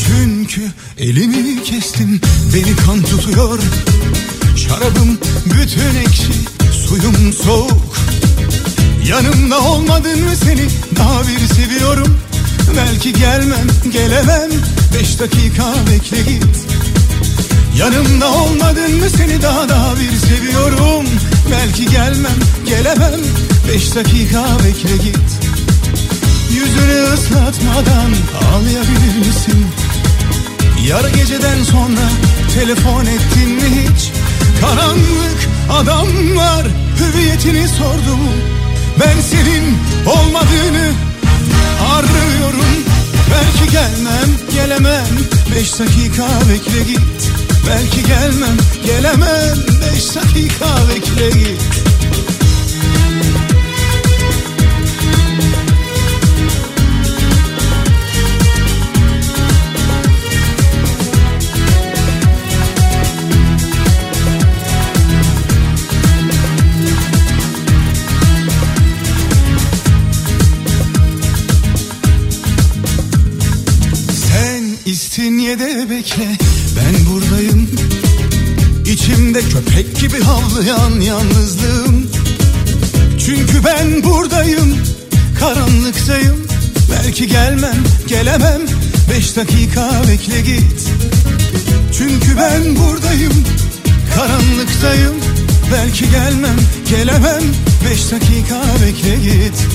[SPEAKER 10] Çünkü elimi kestim beni kan tutuyor. Şarabım bütün ekşi suyum soğuk. Yanımda olmadın mı seni? Daha bir seviyorum. Belki gelmem gelemem. Beş dakika bekle git
[SPEAKER 11] Yanımda olmadın mı seni daha daha bir seviyorum Belki gelmem gelemem Beş dakika bekle git Yüzünü ıslatmadan ağlayabilir misin? Yarı geceden sonra telefon ettin mi hiç? Karanlık adamlar hüviyetini sordu? Ben senin olmadığını arıyorum Belki gelmem gelemem Beş dakika bekle git Belki gelmem gelemem. Beş dakika bekle istinye de bekle ben buradayım. İçimde köpek gibi havlayan yalnızlığım. Çünkü ben buradayım karanlıktayım. Belki gelmem gelemem. Beş dakika bekle git. Çünkü ben buradayım karanlıktayım. Belki gelmem gelemem. Beş dakika bekle git.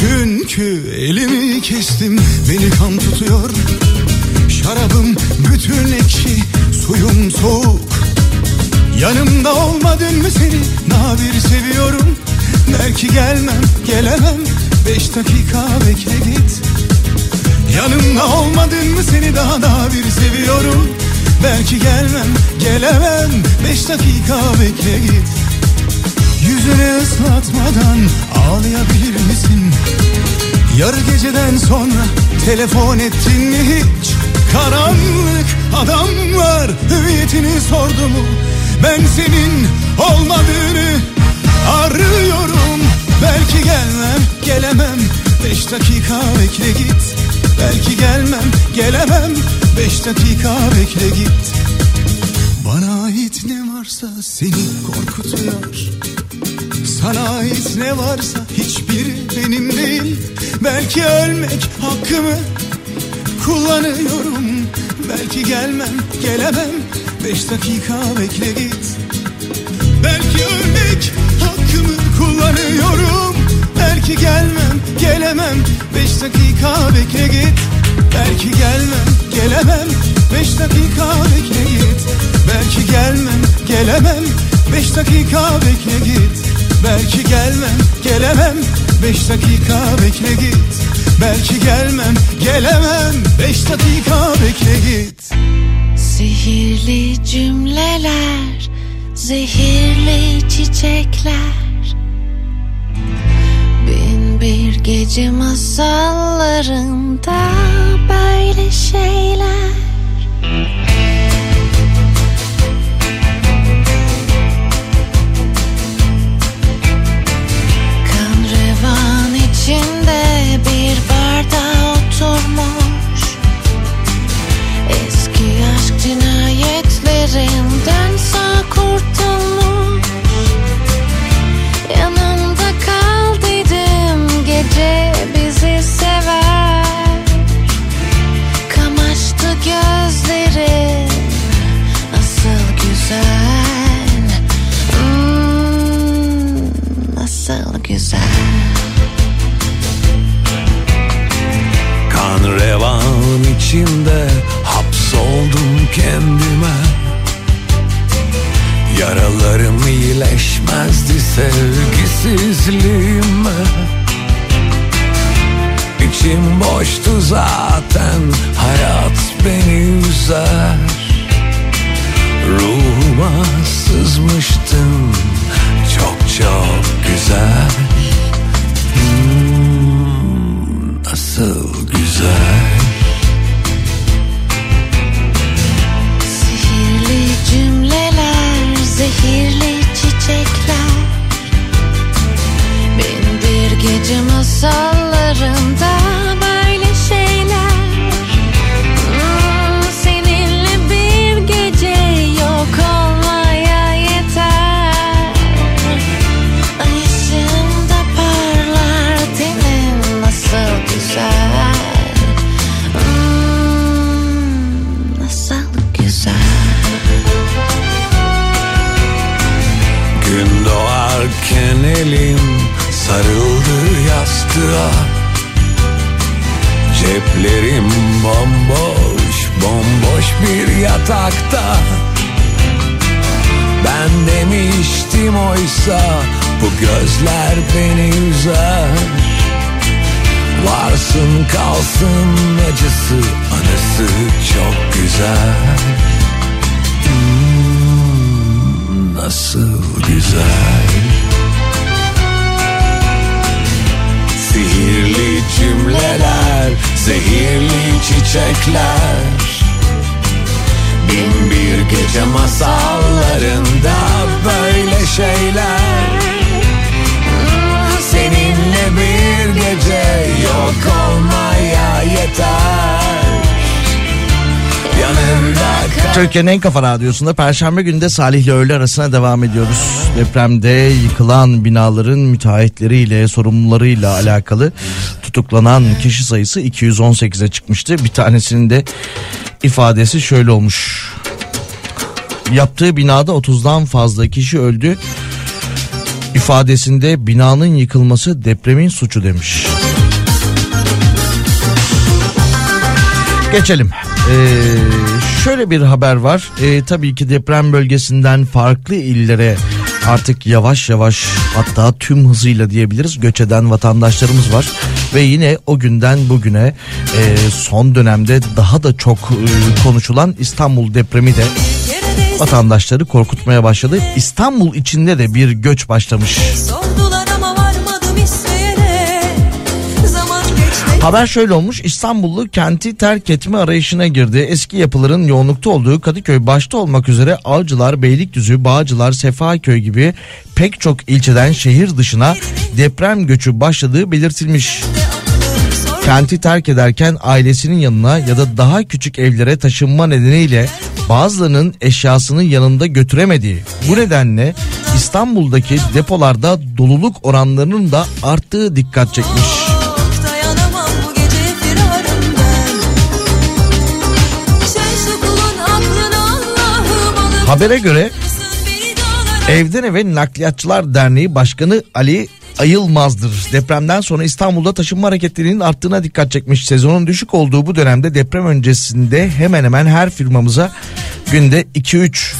[SPEAKER 11] Çünkü elimi kestim beni kan tutuyor Şarabım bütün ekşi suyum soğuk. Yanımda olmadın mı seni? Daha bir seviyorum Belki gelmem gelemem. Beş dakika bekle git. Yanımda olmadın mı seni? Daha daha bir seviyorum. Belki gelmem gelemem. Beş dakika bekle git. Yüzünü ıslatmadan ağlayabilir misin? Yarı geceden sonra telefon ettin mi hiç? Karanlık adamlar hüviyetini sordu mu? Ben senin olmadığını arıyorum. Belki gelmem gelemem. Beş dakika bekle git. Belki gelmem gelemem. Beş dakika bekle git. Bana ait ne varsa seni korkutuyor. Sana ait ne varsa hiçbiri benim değil. Belki ölmek hakkımı kullanıyorum. Belki gelmem gelemem. Beş dakika bekle git. Belki ölmek hakkımı kullanıyorum. Belki gelmem gelemem. Beş dakika bekle git. Belki gelmem gelemem. Beş dakika bekle git. Belki gelmem gelemem. Beş dakika bekle git. Belki gelmem gelemem beş dakika bekle git. Belki gelmem gelemem. Beş dakika bekle git.
[SPEAKER 12] Sihirli cümleler, zehirli çiçekler. Bin bir gece masallarında böyle şeyler bir barda oturmuş. Eski aşk cinayetlerinden sağ kurtulmuş. Yanımda kal dedim gece bizi
[SPEAKER 6] zaten hayat beni üzer. Ruhuma sızmıştım
[SPEAKER 2] Türkiye'nin en kafa radyosunda Perşembe günde Salih ile öğle arasına devam ediyoruz. Depremde yıkılan binaların müteahhitleriyle, sorumlularıyla alakalı tutuklanan kişi sayısı 218'e çıkmıştı. Bir tanesinin de ifadesi şöyle olmuş. Yaptığı binada 30'dan fazla kişi öldü. İfadesinde binanın yıkılması depremin suçu demiş. Geçelim. Ee, şöyle bir haber var. Ee, tabii ki deprem bölgesinden farklı illere artık yavaş yavaş hatta tüm hızıyla diyebiliriz göç eden vatandaşlarımız var. Ve yine o günden bugüne e, son dönemde daha da çok e, konuşulan İstanbul depremi de vatandaşları korkutmaya başladı. İstanbul içinde de bir göç başlamış.
[SPEAKER 13] Sordular ama varmadım geçti
[SPEAKER 2] Haber şöyle olmuş İstanbullu kenti terk etme arayışına girdi. Eski yapıların yoğunlukta olduğu Kadıköy başta olmak üzere Avcılar, Beylikdüzü, Bağcılar, Sefaköy gibi pek çok ilçeden şehir dışına deprem göçü başladığı belirtilmiş. Kenti terk ederken ailesinin yanına ya da daha küçük evlere taşınma nedeniyle bazılarının eşyasını yanında götüremediği. Bu nedenle İstanbul'daki depolarda doluluk oranlarının da arttığı dikkat çekmiş. Habere göre Evden Eve Nakliyatçılar Derneği Başkanı Ali Ayılmaz'dır. Depremden sonra İstanbul'da taşınma hareketlerinin arttığına dikkat çekmiş. Sezonun düşük olduğu bu dönemde deprem öncesinde hemen hemen her firmamıza günde 2-3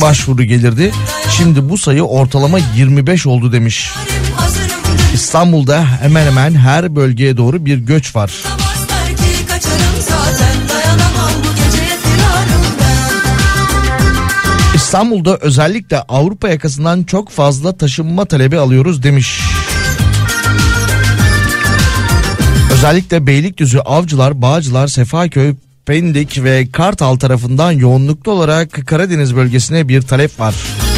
[SPEAKER 2] başvuru gelirdi. Şimdi bu sayı ortalama 25 oldu demiş. İstanbul'da hemen hemen her bölgeye doğru bir göç var.
[SPEAKER 13] Zaten
[SPEAKER 2] İstanbul'da özellikle Avrupa yakasından çok fazla taşınma talebi alıyoruz demiş. Özellikle Beylikdüzü, Avcılar, Bağcılar, Sefaköy, Pendik ve Kartal tarafından yoğunluklu olarak Karadeniz bölgesine bir talep var.
[SPEAKER 13] Bir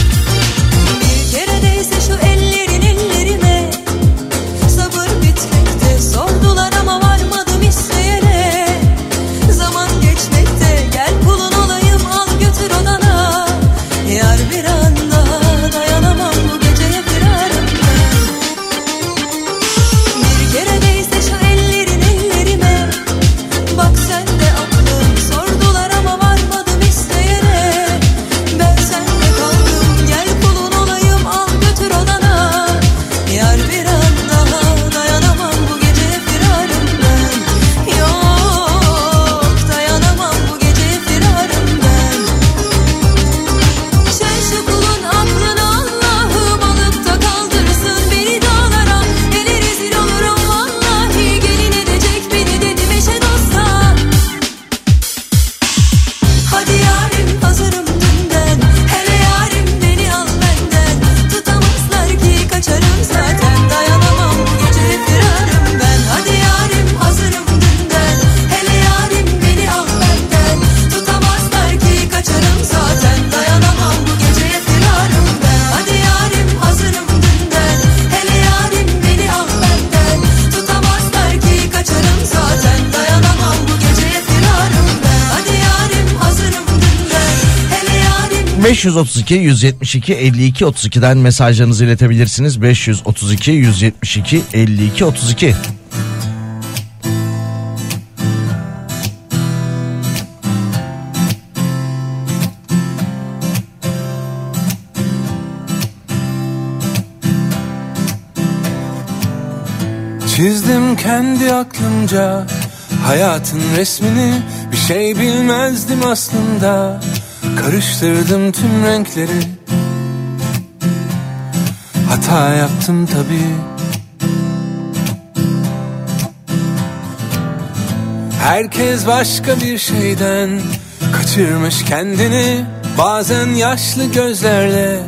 [SPEAKER 2] 532 172 52 32'den mesajlarınızı iletebilirsiniz. 532 172 52 32.
[SPEAKER 6] Çizdim kendi aklımca hayatın resmini Bir şey bilmezdim aslında Karıştırdım tüm renkleri. Hata yaptım tabii. Herkes başka bir şeyden kaçırmış kendini. Bazen yaşlı gözlerle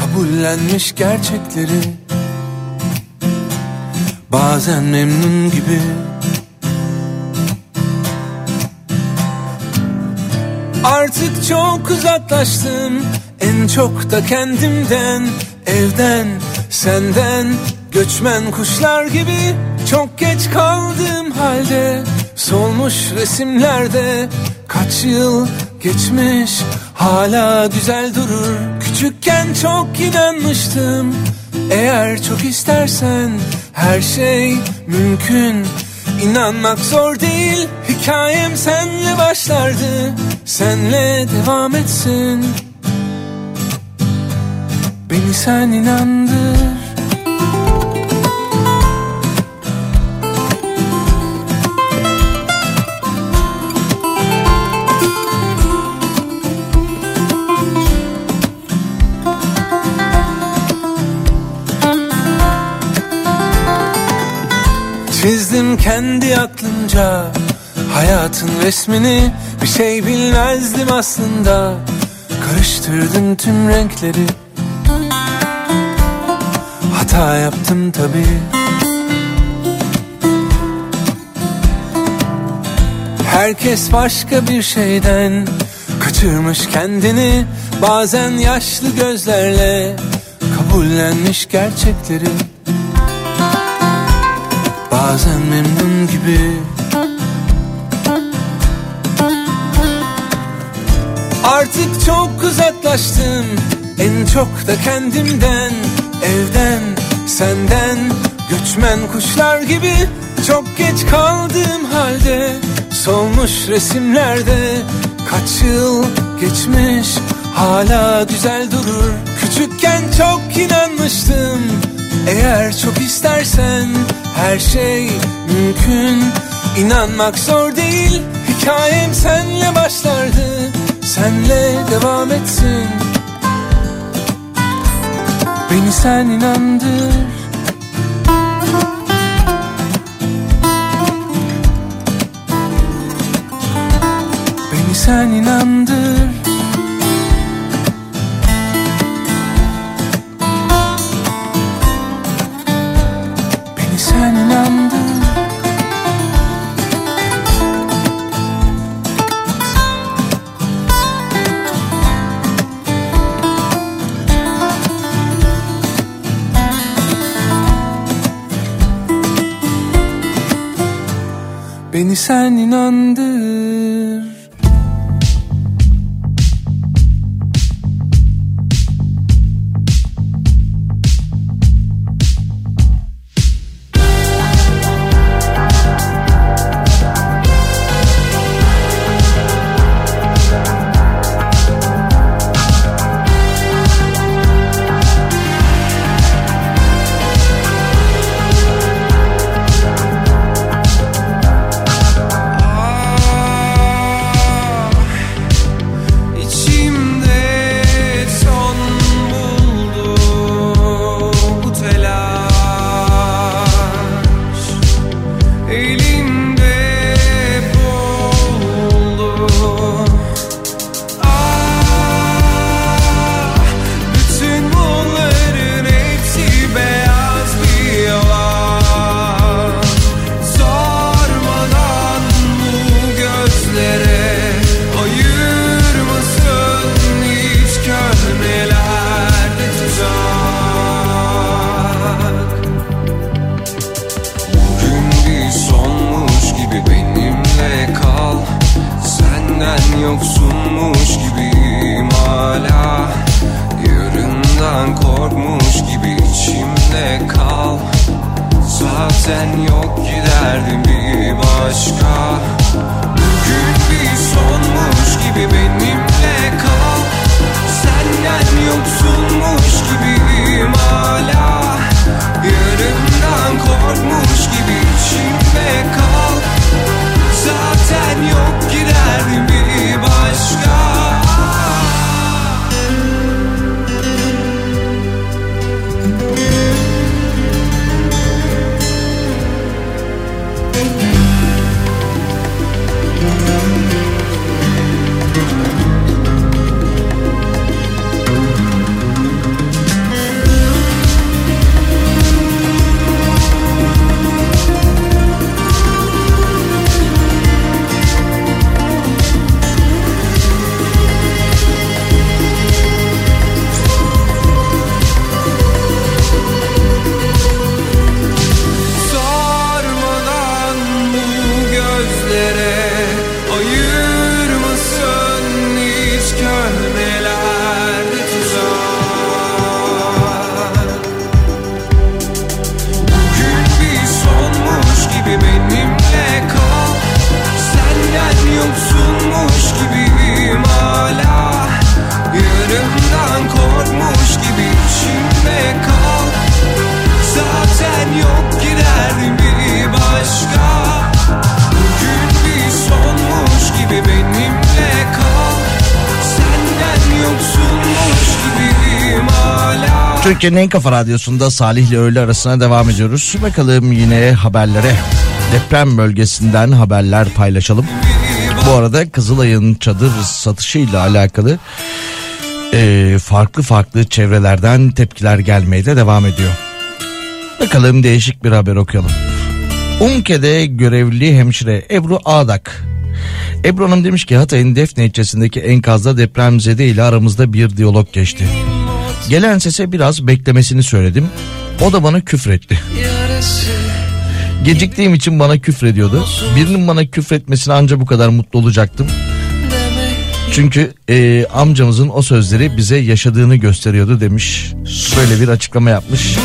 [SPEAKER 6] kabullenmiş gerçekleri. Bazen memnun gibi Artık çok uzaklaştım. En çok da kendimden Evden, senden. Göçmen kuşlar gibi Çok geç kaldığım halde Solmuş resimlerde Kaç yıl geçmiş Hala güzel durur. Küçükken çok inanmıştım. Eğer çok istersen Her şey mümkün. İnanmak zor değil Hikayem senle başlardı Senle devam etsin. Beni sen inandır. Çizdim kendi aklımca Hayatın resmini Bir şey bilmezdim aslında. Karıştırdım tüm renkleri. Hata yaptım tabii. Herkes başka bir şeyden Kaçırmış kendini. Bazen yaşlı gözlerle Kabullenmiş gerçekleri. Bazen memnun gibi Artık çok uzaklaştım En çok da kendimden Evden, senden. Göçmen kuşlar gibi Çok geç kaldığım halde Solmuş resimlerde Kaç yıl geçmiş Hala güzel durur. Küçükken çok inanmıştım Eğer çok istersen Her şey mümkün. İnanmak zor değil Hikayem senle başlardı Senle devam etsin. Beni sen inandır. Beni sen inandır Beni sen inandır
[SPEAKER 14] kafa radyosunda Salih ile öğle arasına devam ediyoruz. Bakalım yine haberlere. Deprem bölgesinden haberler paylaşalım. Bu arada Kızılay'ın çadır satışıyla alakalı e, farklı farklı çevrelerden tepkiler gelmeye de devam ediyor. Bakalım değişik bir haber okuyalım. Umke'de görevli hemşire Ebru Ağdak. Ebru Hanım demiş ki Hatay'ın Defne ilçesindeki enkazda depremzede ile aramızda bir diyalog geçti. Gelen sese biraz beklemesini söyledim. O da bana küfretti. Geciktiğim için bana küfrediyordu. Birinin bana küfretmesine anca bu kadar mutlu olacaktım. Çünkü e, amcamızın o sözleri bize yaşadığını gösteriyordu demiş. Böyle bir açıklama yapmış.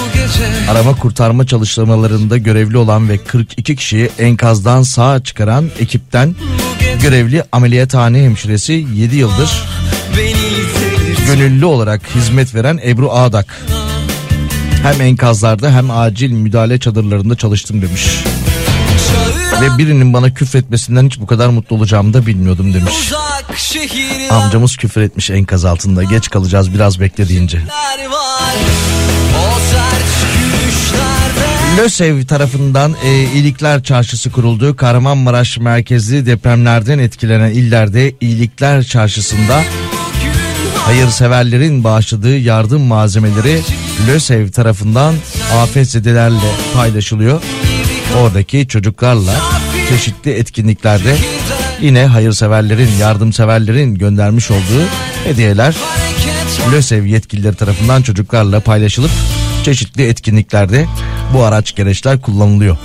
[SPEAKER 14] Arama kurtarma çalışmalarında görevli olan ve 42 kişiyi enkazdan sağ çıkaran ekipten görevli ameliyathane hemşiresi 7 yıldır gönüllü olarak hizmet veren Ebru Ağdak. Hem enkazlarda hem acil müdahale çadırlarında çalıştım demiş. Ve birinin bana küfretmesinden hiç bu kadar mutlu olacağımı da bilmiyordum demiş. Amcamız küfür etmiş enkaz altında. Geç kalacağız biraz bekle deyince. LÖSEV tarafından e, İyilikler Çarşısı kuruldu. Kahramanmaraş merkezli depremlerden etkilenen illerde İyilikler Çarşısı'nda hayırseverlerin bağışladığı yardım malzemeleri LÖSEV tarafından afetzedelerle paylaşılıyor. Oradaki çocuklarla çeşitli etkinliklerde yine hayırseverlerin, yardımseverlerin göndermiş olduğu hediyeler LÖSEV yetkilileri tarafından çocuklarla paylaşılıp çeşitli etkinliklerde bu araç gereçler kullanılıyor.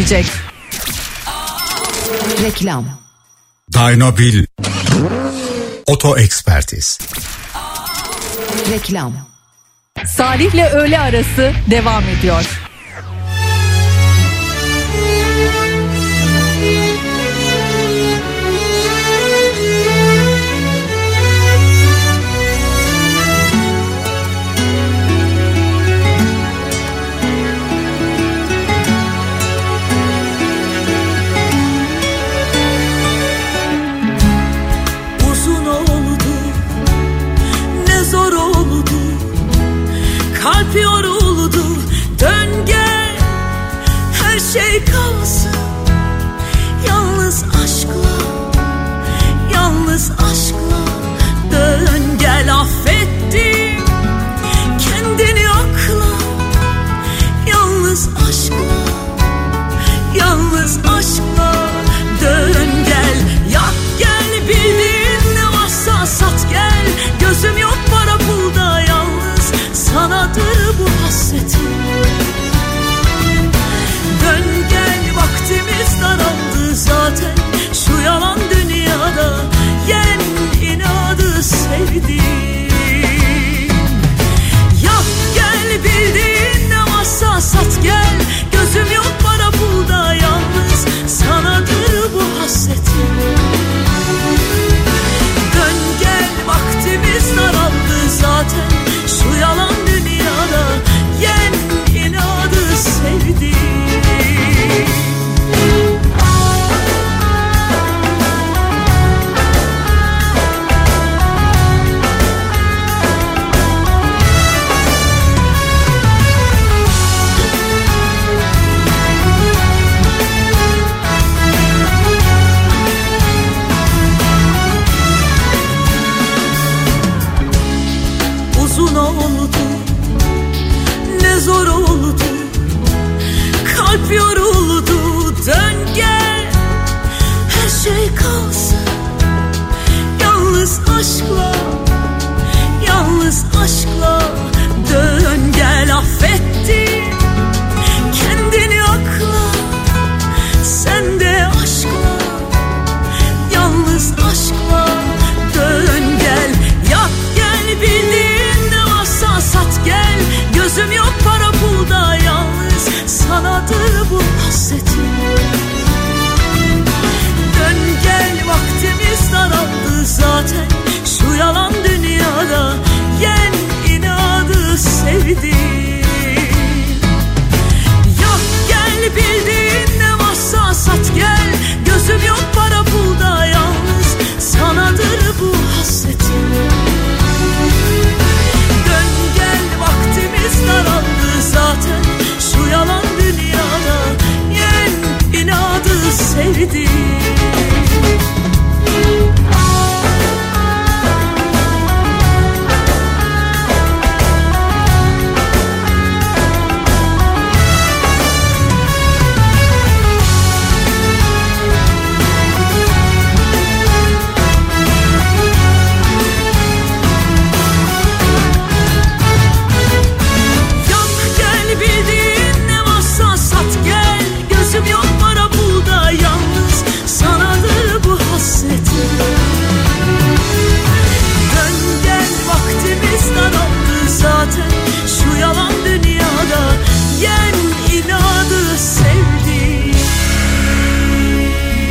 [SPEAKER 5] Edecek.
[SPEAKER 15] Reklam.
[SPEAKER 16] Daynobil Oto Ekspertiz
[SPEAKER 15] Reklam.
[SPEAKER 5] Salih'le öğle arası devam ediyor.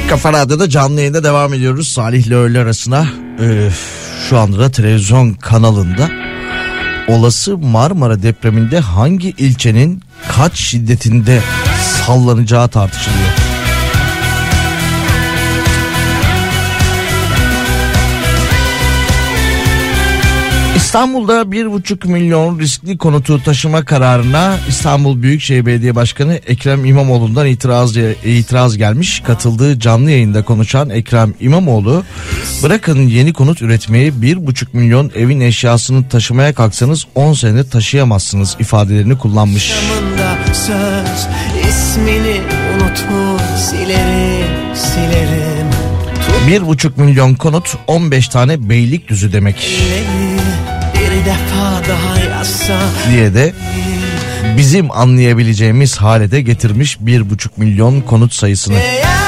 [SPEAKER 2] Kafa Radyo'da canlı yayında devam ediyoruz. Salih ile öğle arasına e, şu anda da televizyon kanalında olası Marmara depreminde hangi ilçenin kaç şiddetinde sallanacağı tartışılıyor. İstanbul'da bir buçuk milyon riskli konutu taşıma kararına İstanbul Büyükşehir Belediye Başkanı Ekrem İmamoğlu'ndan itiraz, itiraz gelmiş. Katıldığı canlı yayında konuşan Ekrem İmamoğlu bırakın yeni konut üretmeyi bir buçuk milyon evin eşyasını taşımaya kalksanız 10 sene taşıyamazsınız ifadelerini kullanmış.
[SPEAKER 1] Söz ismini unutma silerim silerim
[SPEAKER 2] Bir buçuk milyon konut 15 tane beylik düzü demek
[SPEAKER 1] Elleri
[SPEAKER 2] diye de bizim anlayabileceğimiz hale de getirmiş bir buçuk milyon konut sayısını.
[SPEAKER 1] Eğer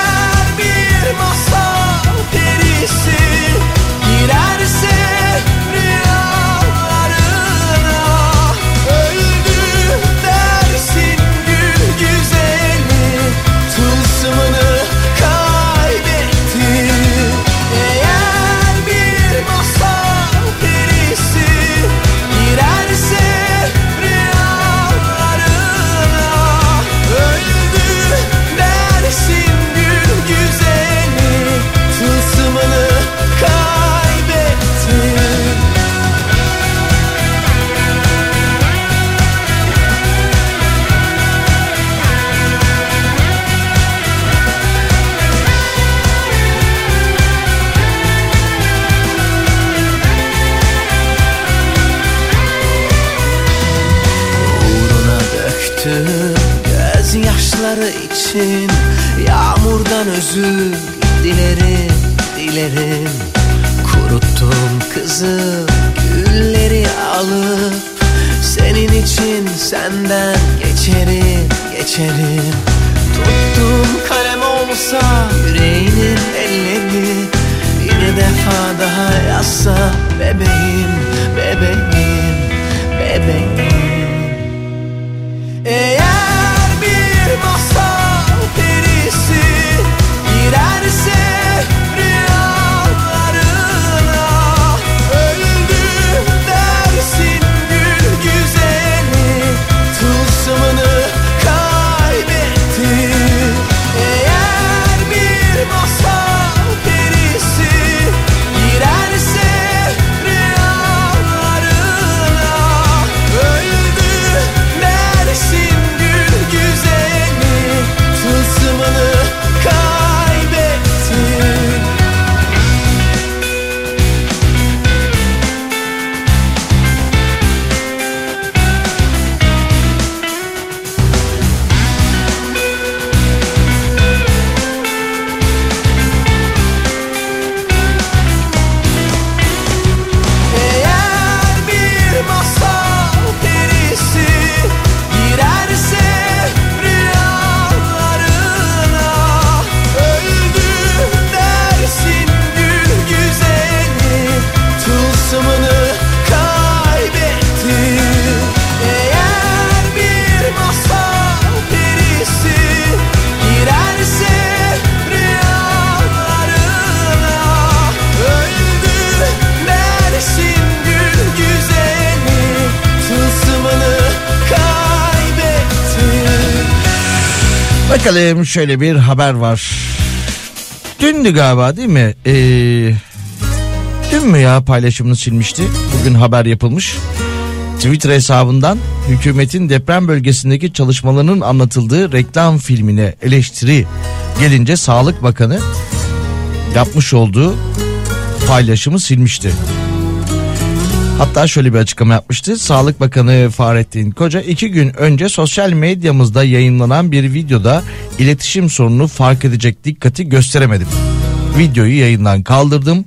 [SPEAKER 2] Bakalım şöyle bir haber var. Dündü galiba değil mi? Ee, dün mü ya paylaşımını silmişti? Bugün haber yapılmış. Twitter hesabından hükümetin deprem bölgesindeki çalışmalarının anlatıldığı reklam filmine eleştiri gelince Sağlık Bakanı yapmış olduğu paylaşımı silmişti. Hatta şöyle bir açıklama yapmıştı. Sağlık Bakanı Fahrettin Koca iki gün önce sosyal medyamızda yayınlanan bir videoda iletişim sorununu fark edecek dikkati gösteremedim. Videoyu yayından kaldırdım.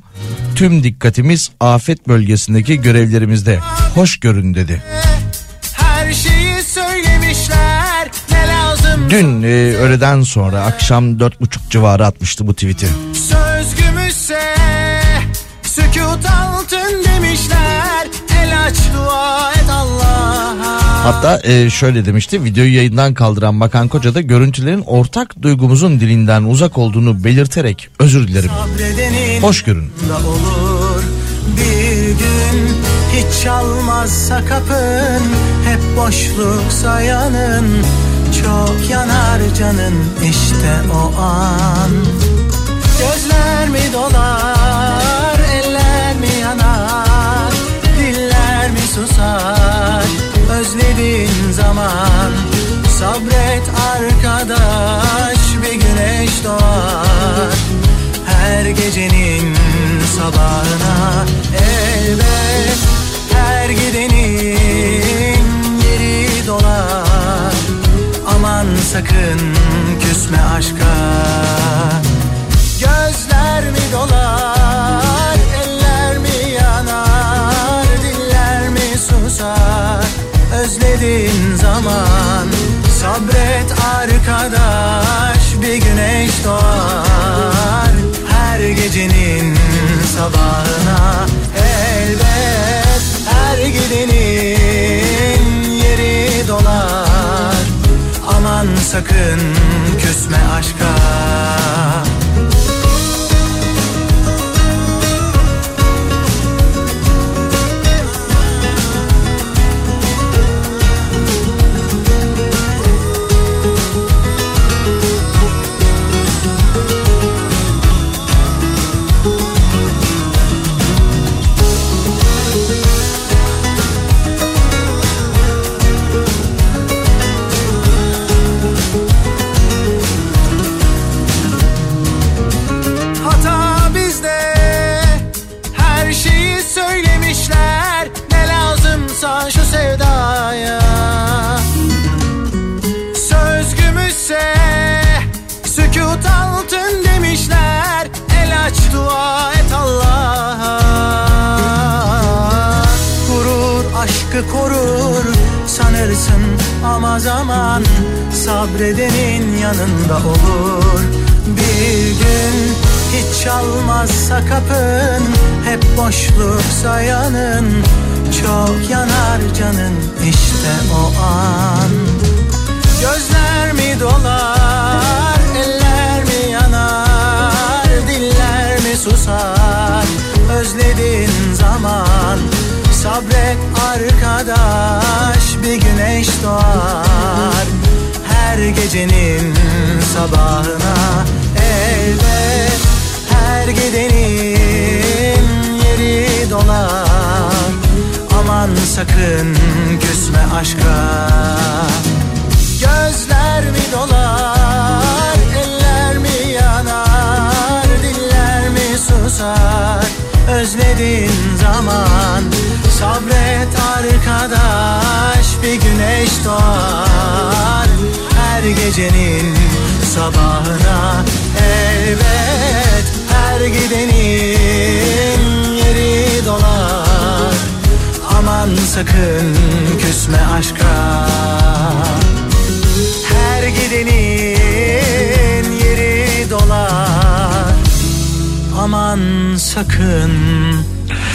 [SPEAKER 2] Tüm dikkatimiz afet bölgesindeki görevlerimizde. Hoş görün dedi.
[SPEAKER 1] Her şeyi söylemişler ne lazım
[SPEAKER 2] Dün e, öğleden sonra akşam dört buçuk civarı atmıştı bu tweet'i.
[SPEAKER 1] Söz gümüşse sükut altın demişler aç dua et Allah'a
[SPEAKER 2] Hatta e, şöyle demişti videoyu yayından kaldıran Bakan Koca da görüntülerin ortak duygumuzun dilinden uzak olduğunu belirterek özür dilerim.
[SPEAKER 10] Sabredenin
[SPEAKER 2] Hoş görün.
[SPEAKER 10] olur bir gün hiç çalmazsa kapın hep boşluk sayanın çok yanar canın işte o an gözler mi dolar susar özlediğin zaman sabret arkadaş bir güneş doğar. Her gecenin sabahına elbet her gidenin yeri dolar. Aman sakın küsme aşka. Gözler mi dolar susar özlediğin zaman. Sabret arkadaş bir güneş doğar. Her gecenin sabahına elbet her gidenin yeri dolar. Aman sakın küsme aşka ama zaman sabredenin yanında olur. Bir gün hiç çalmazsa kapın hep boşluk sayanın çok yanar canın işte o an. Gözler mi dolar eller mi yanar diller mi susar? Özlediğin zaman sabret arkadaş bir güneş doğar. Her gecenin sabahına elbet her gidenin yeri dolar. Aman sakın küsme aşka. Gözler mi dolar eller mi yanar diller mi susar? Özlediğin zaman sabret arkadaş bir güneş doğar. Her gecenin sabahına elbet her gidenin yeri dolar. Aman sakın küsme aşka. Her gidenin yeri dolar. Aman sakın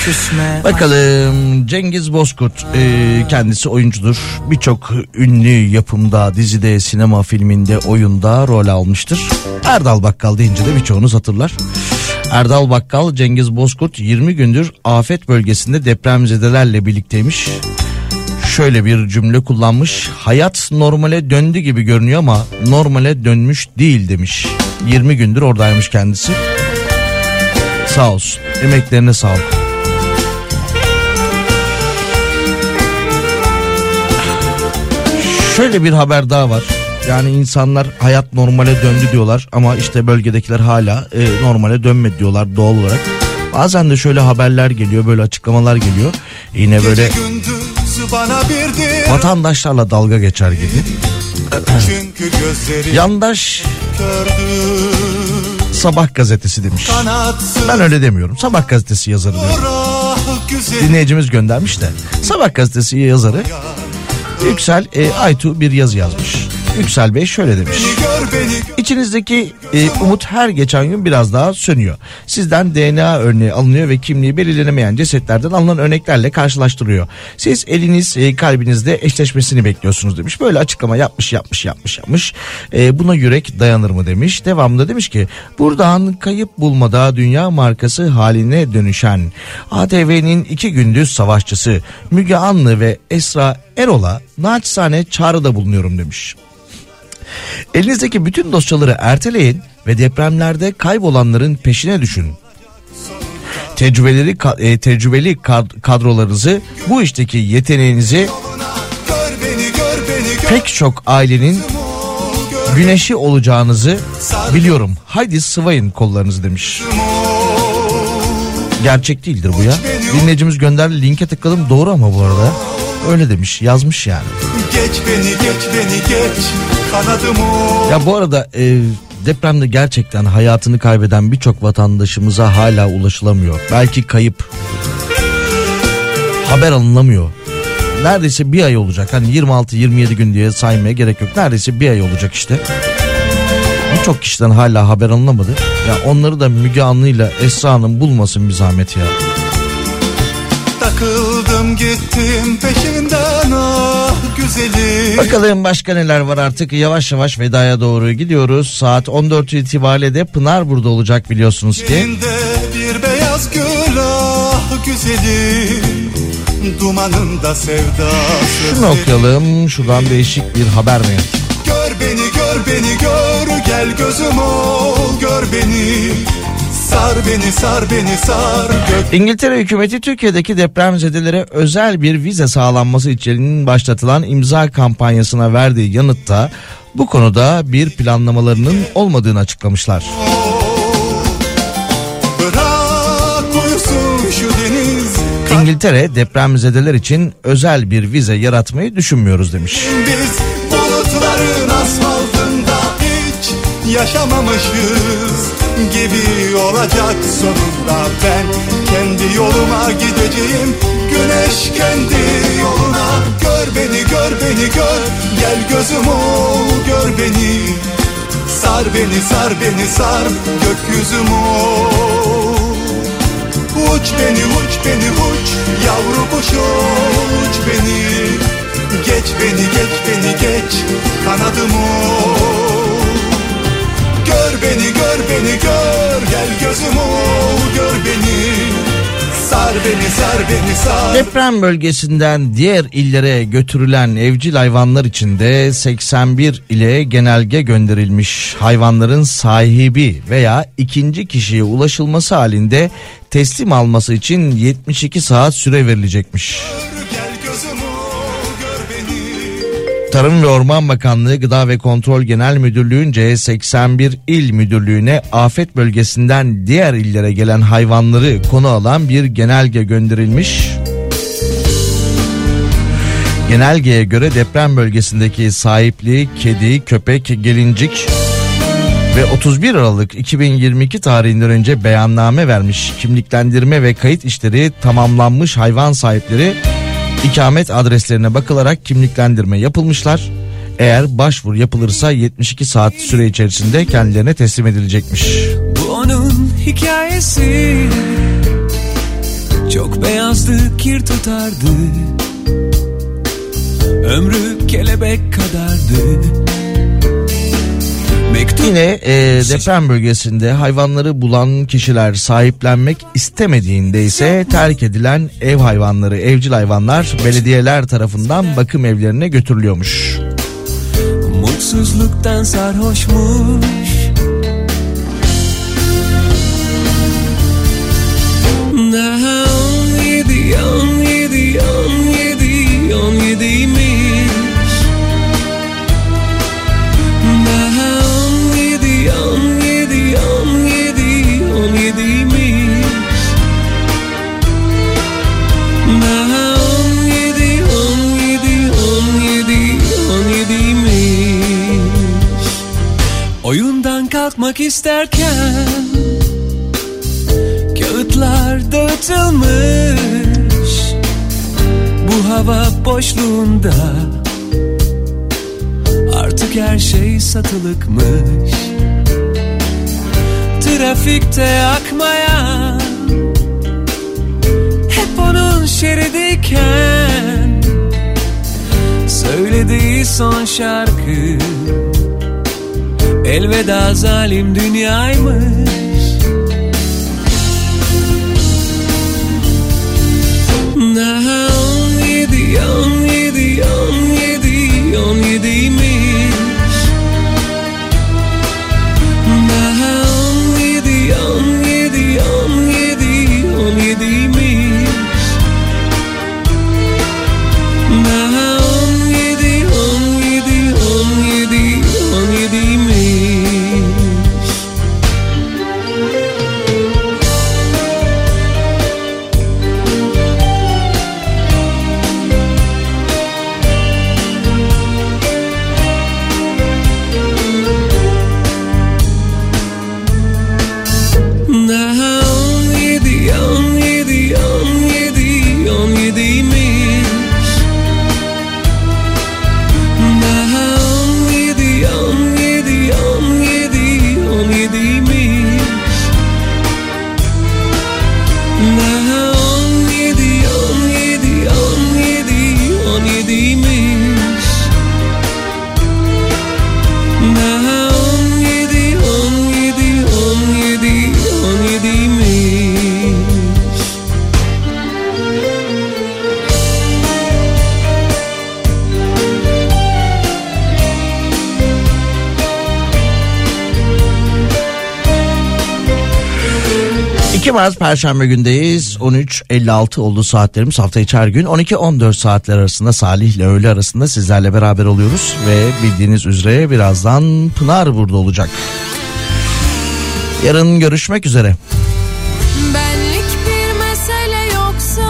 [SPEAKER 10] küsme
[SPEAKER 2] Bakalım Cengiz Bozkurt e, kendisi oyuncudur. Birçok ünlü yapımda, dizide, sinema filminde, oyunda rol almıştır. Erdal Bakkal deyince de birçoğunuz hatırlar. Erdal Bakkal Cengiz Bozkurt 20 gündür afet bölgesinde depremzedelerle birlikteymiş. Şöyle bir cümle kullanmış. Hayat normale döndü gibi görünüyor ama normale dönmüş değil demiş. 20 gündür oradaymış kendisi. Sağ olsun. Emeklerine sağlık. Şöyle bir haber daha var. Yani insanlar hayat normale döndü diyorlar ama işte bölgedekiler hala e, normale dönmedi diyorlar doğal olarak. Bazen de şöyle haberler geliyor, böyle açıklamalar geliyor. Yine böyle vatandaşlarla dalga geçer gibi. Yandaş Sabah gazetesi demiş. Ben öyle demiyorum. Sabah gazetesi yazarı diyorum. Dinleyicimiz göndermiş de. Sabah gazetesi yazarı Yüksel e, Aytu bir yazı yazmış. Yüksel Bey şöyle demiş. İçinizdeki e, umut her geçen gün biraz daha sönüyor. Sizden DNA örneği alınıyor ve kimliği belirlenemeyen cesetlerden alınan örneklerle karşılaştırıyor. Siz eliniz e, kalbinizde eşleşmesini bekliyorsunuz demiş. Böyle açıklama yapmış yapmış yapmış yapmış. E, buna yürek dayanır mı demiş. Devamında demiş ki buradan kayıp bulmada dünya markası haline dönüşen ATV'nin iki gündüz savaşçısı Müge Anlı ve Esra Erol'a naçizane çağrıda bulunuyorum demiş. Elinizdeki bütün dosyaları erteleyin ve depremlerde kaybolanların peşine düşün. Tecrübeleri e, tecrübeli kad- kadrolarınızı bu işteki yeteneğinizi pek çok ailenin güneşi olacağınızı biliyorum. Haydi sıvayın kollarınızı demiş. Gerçek değildir bu ya. Dinleyicimiz gönderdi linke tıkladım doğru ama bu arada. Öyle demiş yazmış yani.
[SPEAKER 11] Geç beni geç beni geç
[SPEAKER 2] Ya bu arada e, depremde gerçekten hayatını kaybeden birçok vatandaşımıza hala ulaşılamıyor. Belki kayıp. Haber alınamıyor. Neredeyse bir ay olacak. Hani 26-27 gün diye saymaya gerek yok. Neredeyse bir ay olacak işte. Birçok kişiden hala haber alınamadı. Ya onları da Müge Anlı'yla Esra Hanım bulmasın bir zahmet ya.
[SPEAKER 11] Takıldım gittim peşinden ah güzelim
[SPEAKER 2] Bakalım başka neler var artık yavaş yavaş vedaya doğru gidiyoruz. Saat 14 itibariyle de Pınar burada olacak biliyorsunuz ki.
[SPEAKER 11] Elinde bir beyaz gül ah güzelim Dumanında sevdası
[SPEAKER 2] Şunu okuyalım şuradan değişik bir haber mi?
[SPEAKER 11] Gör beni gör beni gör gel gözüm ol gör beni Sar beni sar beni sar gök
[SPEAKER 2] İngiltere hükümeti Türkiye'deki depremzedelere özel bir vize sağlanması için başlatılan imza kampanyasına verdiği yanıtta bu konuda bir planlamalarının olmadığını açıklamışlar. İngiltere depremzedeler için özel bir vize yaratmayı düşünmüyoruz demiş.
[SPEAKER 11] Biz bulutların asfaltında hiç yaşamamışız gibi olacak sonunda ben kendi yoluma gideceğim. Güneş kendi yoluna gör beni gör beni gör. Gel gözüm ol gör beni. Sar beni sar beni sar gökyüzüm ol. Uç beni uç beni uç. Yavru kuş uç beni. Geç beni geç beni geç. Kanadımı Gör beni gör beni gör gel gözüm ol gör beni Sar beni sar beni sar
[SPEAKER 2] Deprem bölgesinden diğer illere götürülen evcil hayvanlar için de 81 ile genelge gönderilmiş. Hayvanların sahibi veya ikinci kişiye ulaşılması halinde teslim alması için 72 saat süre verilecekmiş. Tarım ve Orman Bakanlığı Gıda ve Kontrol Genel Müdürlüğü'nce 81 il müdürlüğüne afet bölgesinden diğer illere gelen hayvanları konu alan bir genelge gönderilmiş. Genelgeye göre deprem bölgesindeki sahipli kedi, köpek, gelincik ve 31 Aralık 2022 tarihinden önce beyanname vermiş kimliklendirme ve kayıt işleri tamamlanmış hayvan sahipleri ikamet adreslerine bakılarak kimliklendirme yapılmışlar. Eğer başvuru yapılırsa 72 saat süre içerisinde kendilerine teslim edilecekmiş.
[SPEAKER 5] Bu onun hikayesi Çok beyazdı kir tutardı Ömrü kelebek kadardı Mektup
[SPEAKER 2] Yine e, deprem bölgesinde hayvanları bulan kişiler sahiplenmek istemediğinde ise terk edilen ev hayvanları, evcil hayvanlar belediyeler tarafından bakım evlerine götürülüyormuş.
[SPEAKER 5] Mutsuzluktan sarhoşmuş Kalkmak isterken Kağıtlar dağıtılmış. Bu hava boşluğunda Artık
[SPEAKER 14] her şey satılıkmış. Trafikte yakmayan Hep onun şeridiyken Söylediği son şarkı Elveda zalim dünyaymış
[SPEAKER 2] 12 Mart Perşembe gündeyiz. 13.56 oldu saatlerimiz hafta içi her gün. 12-14 saatler arasında Salih ile öğle arasında sizlerle beraber oluyoruz. Ve bildiğiniz üzere birazdan Pınar burada olacak. Yarın görüşmek üzere.
[SPEAKER 4] Benlik bir mesele yoksa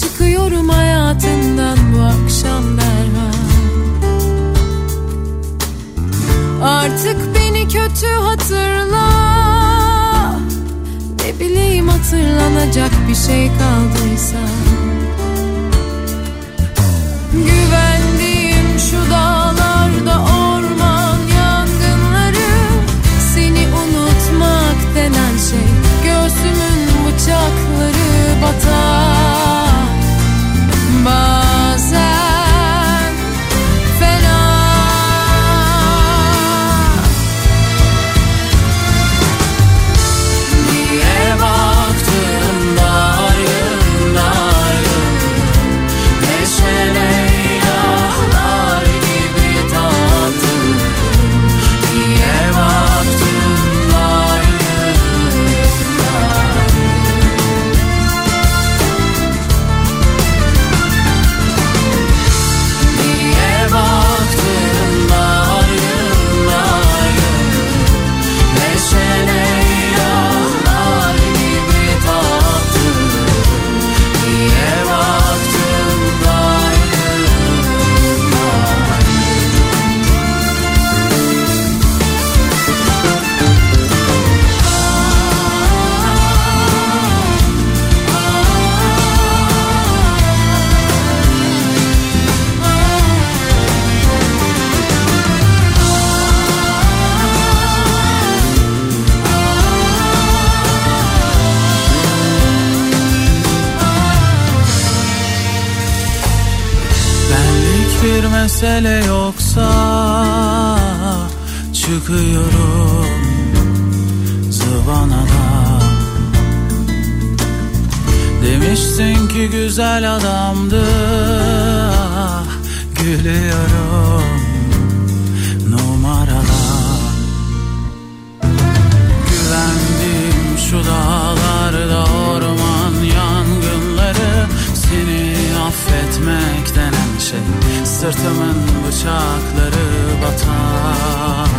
[SPEAKER 4] Çıkıyorum hayatından bu akşam derhal Artık beni kötü hatırla hatırlanacak bir şey kaldıysa. Güvendiğim şu dağlarda orman yangınları Seni unutmak denen şey Göğsümün bıçakları batar. Bazen
[SPEAKER 14] mesele yoksa Çıkıyorum zıvanadan. Demiştin ki güzel adamdı ah, Gülüyorum numaradan. Güvendiğim şu dağlarda orman yangınları Seni affetmek şey. Sırtımın bıçakları batar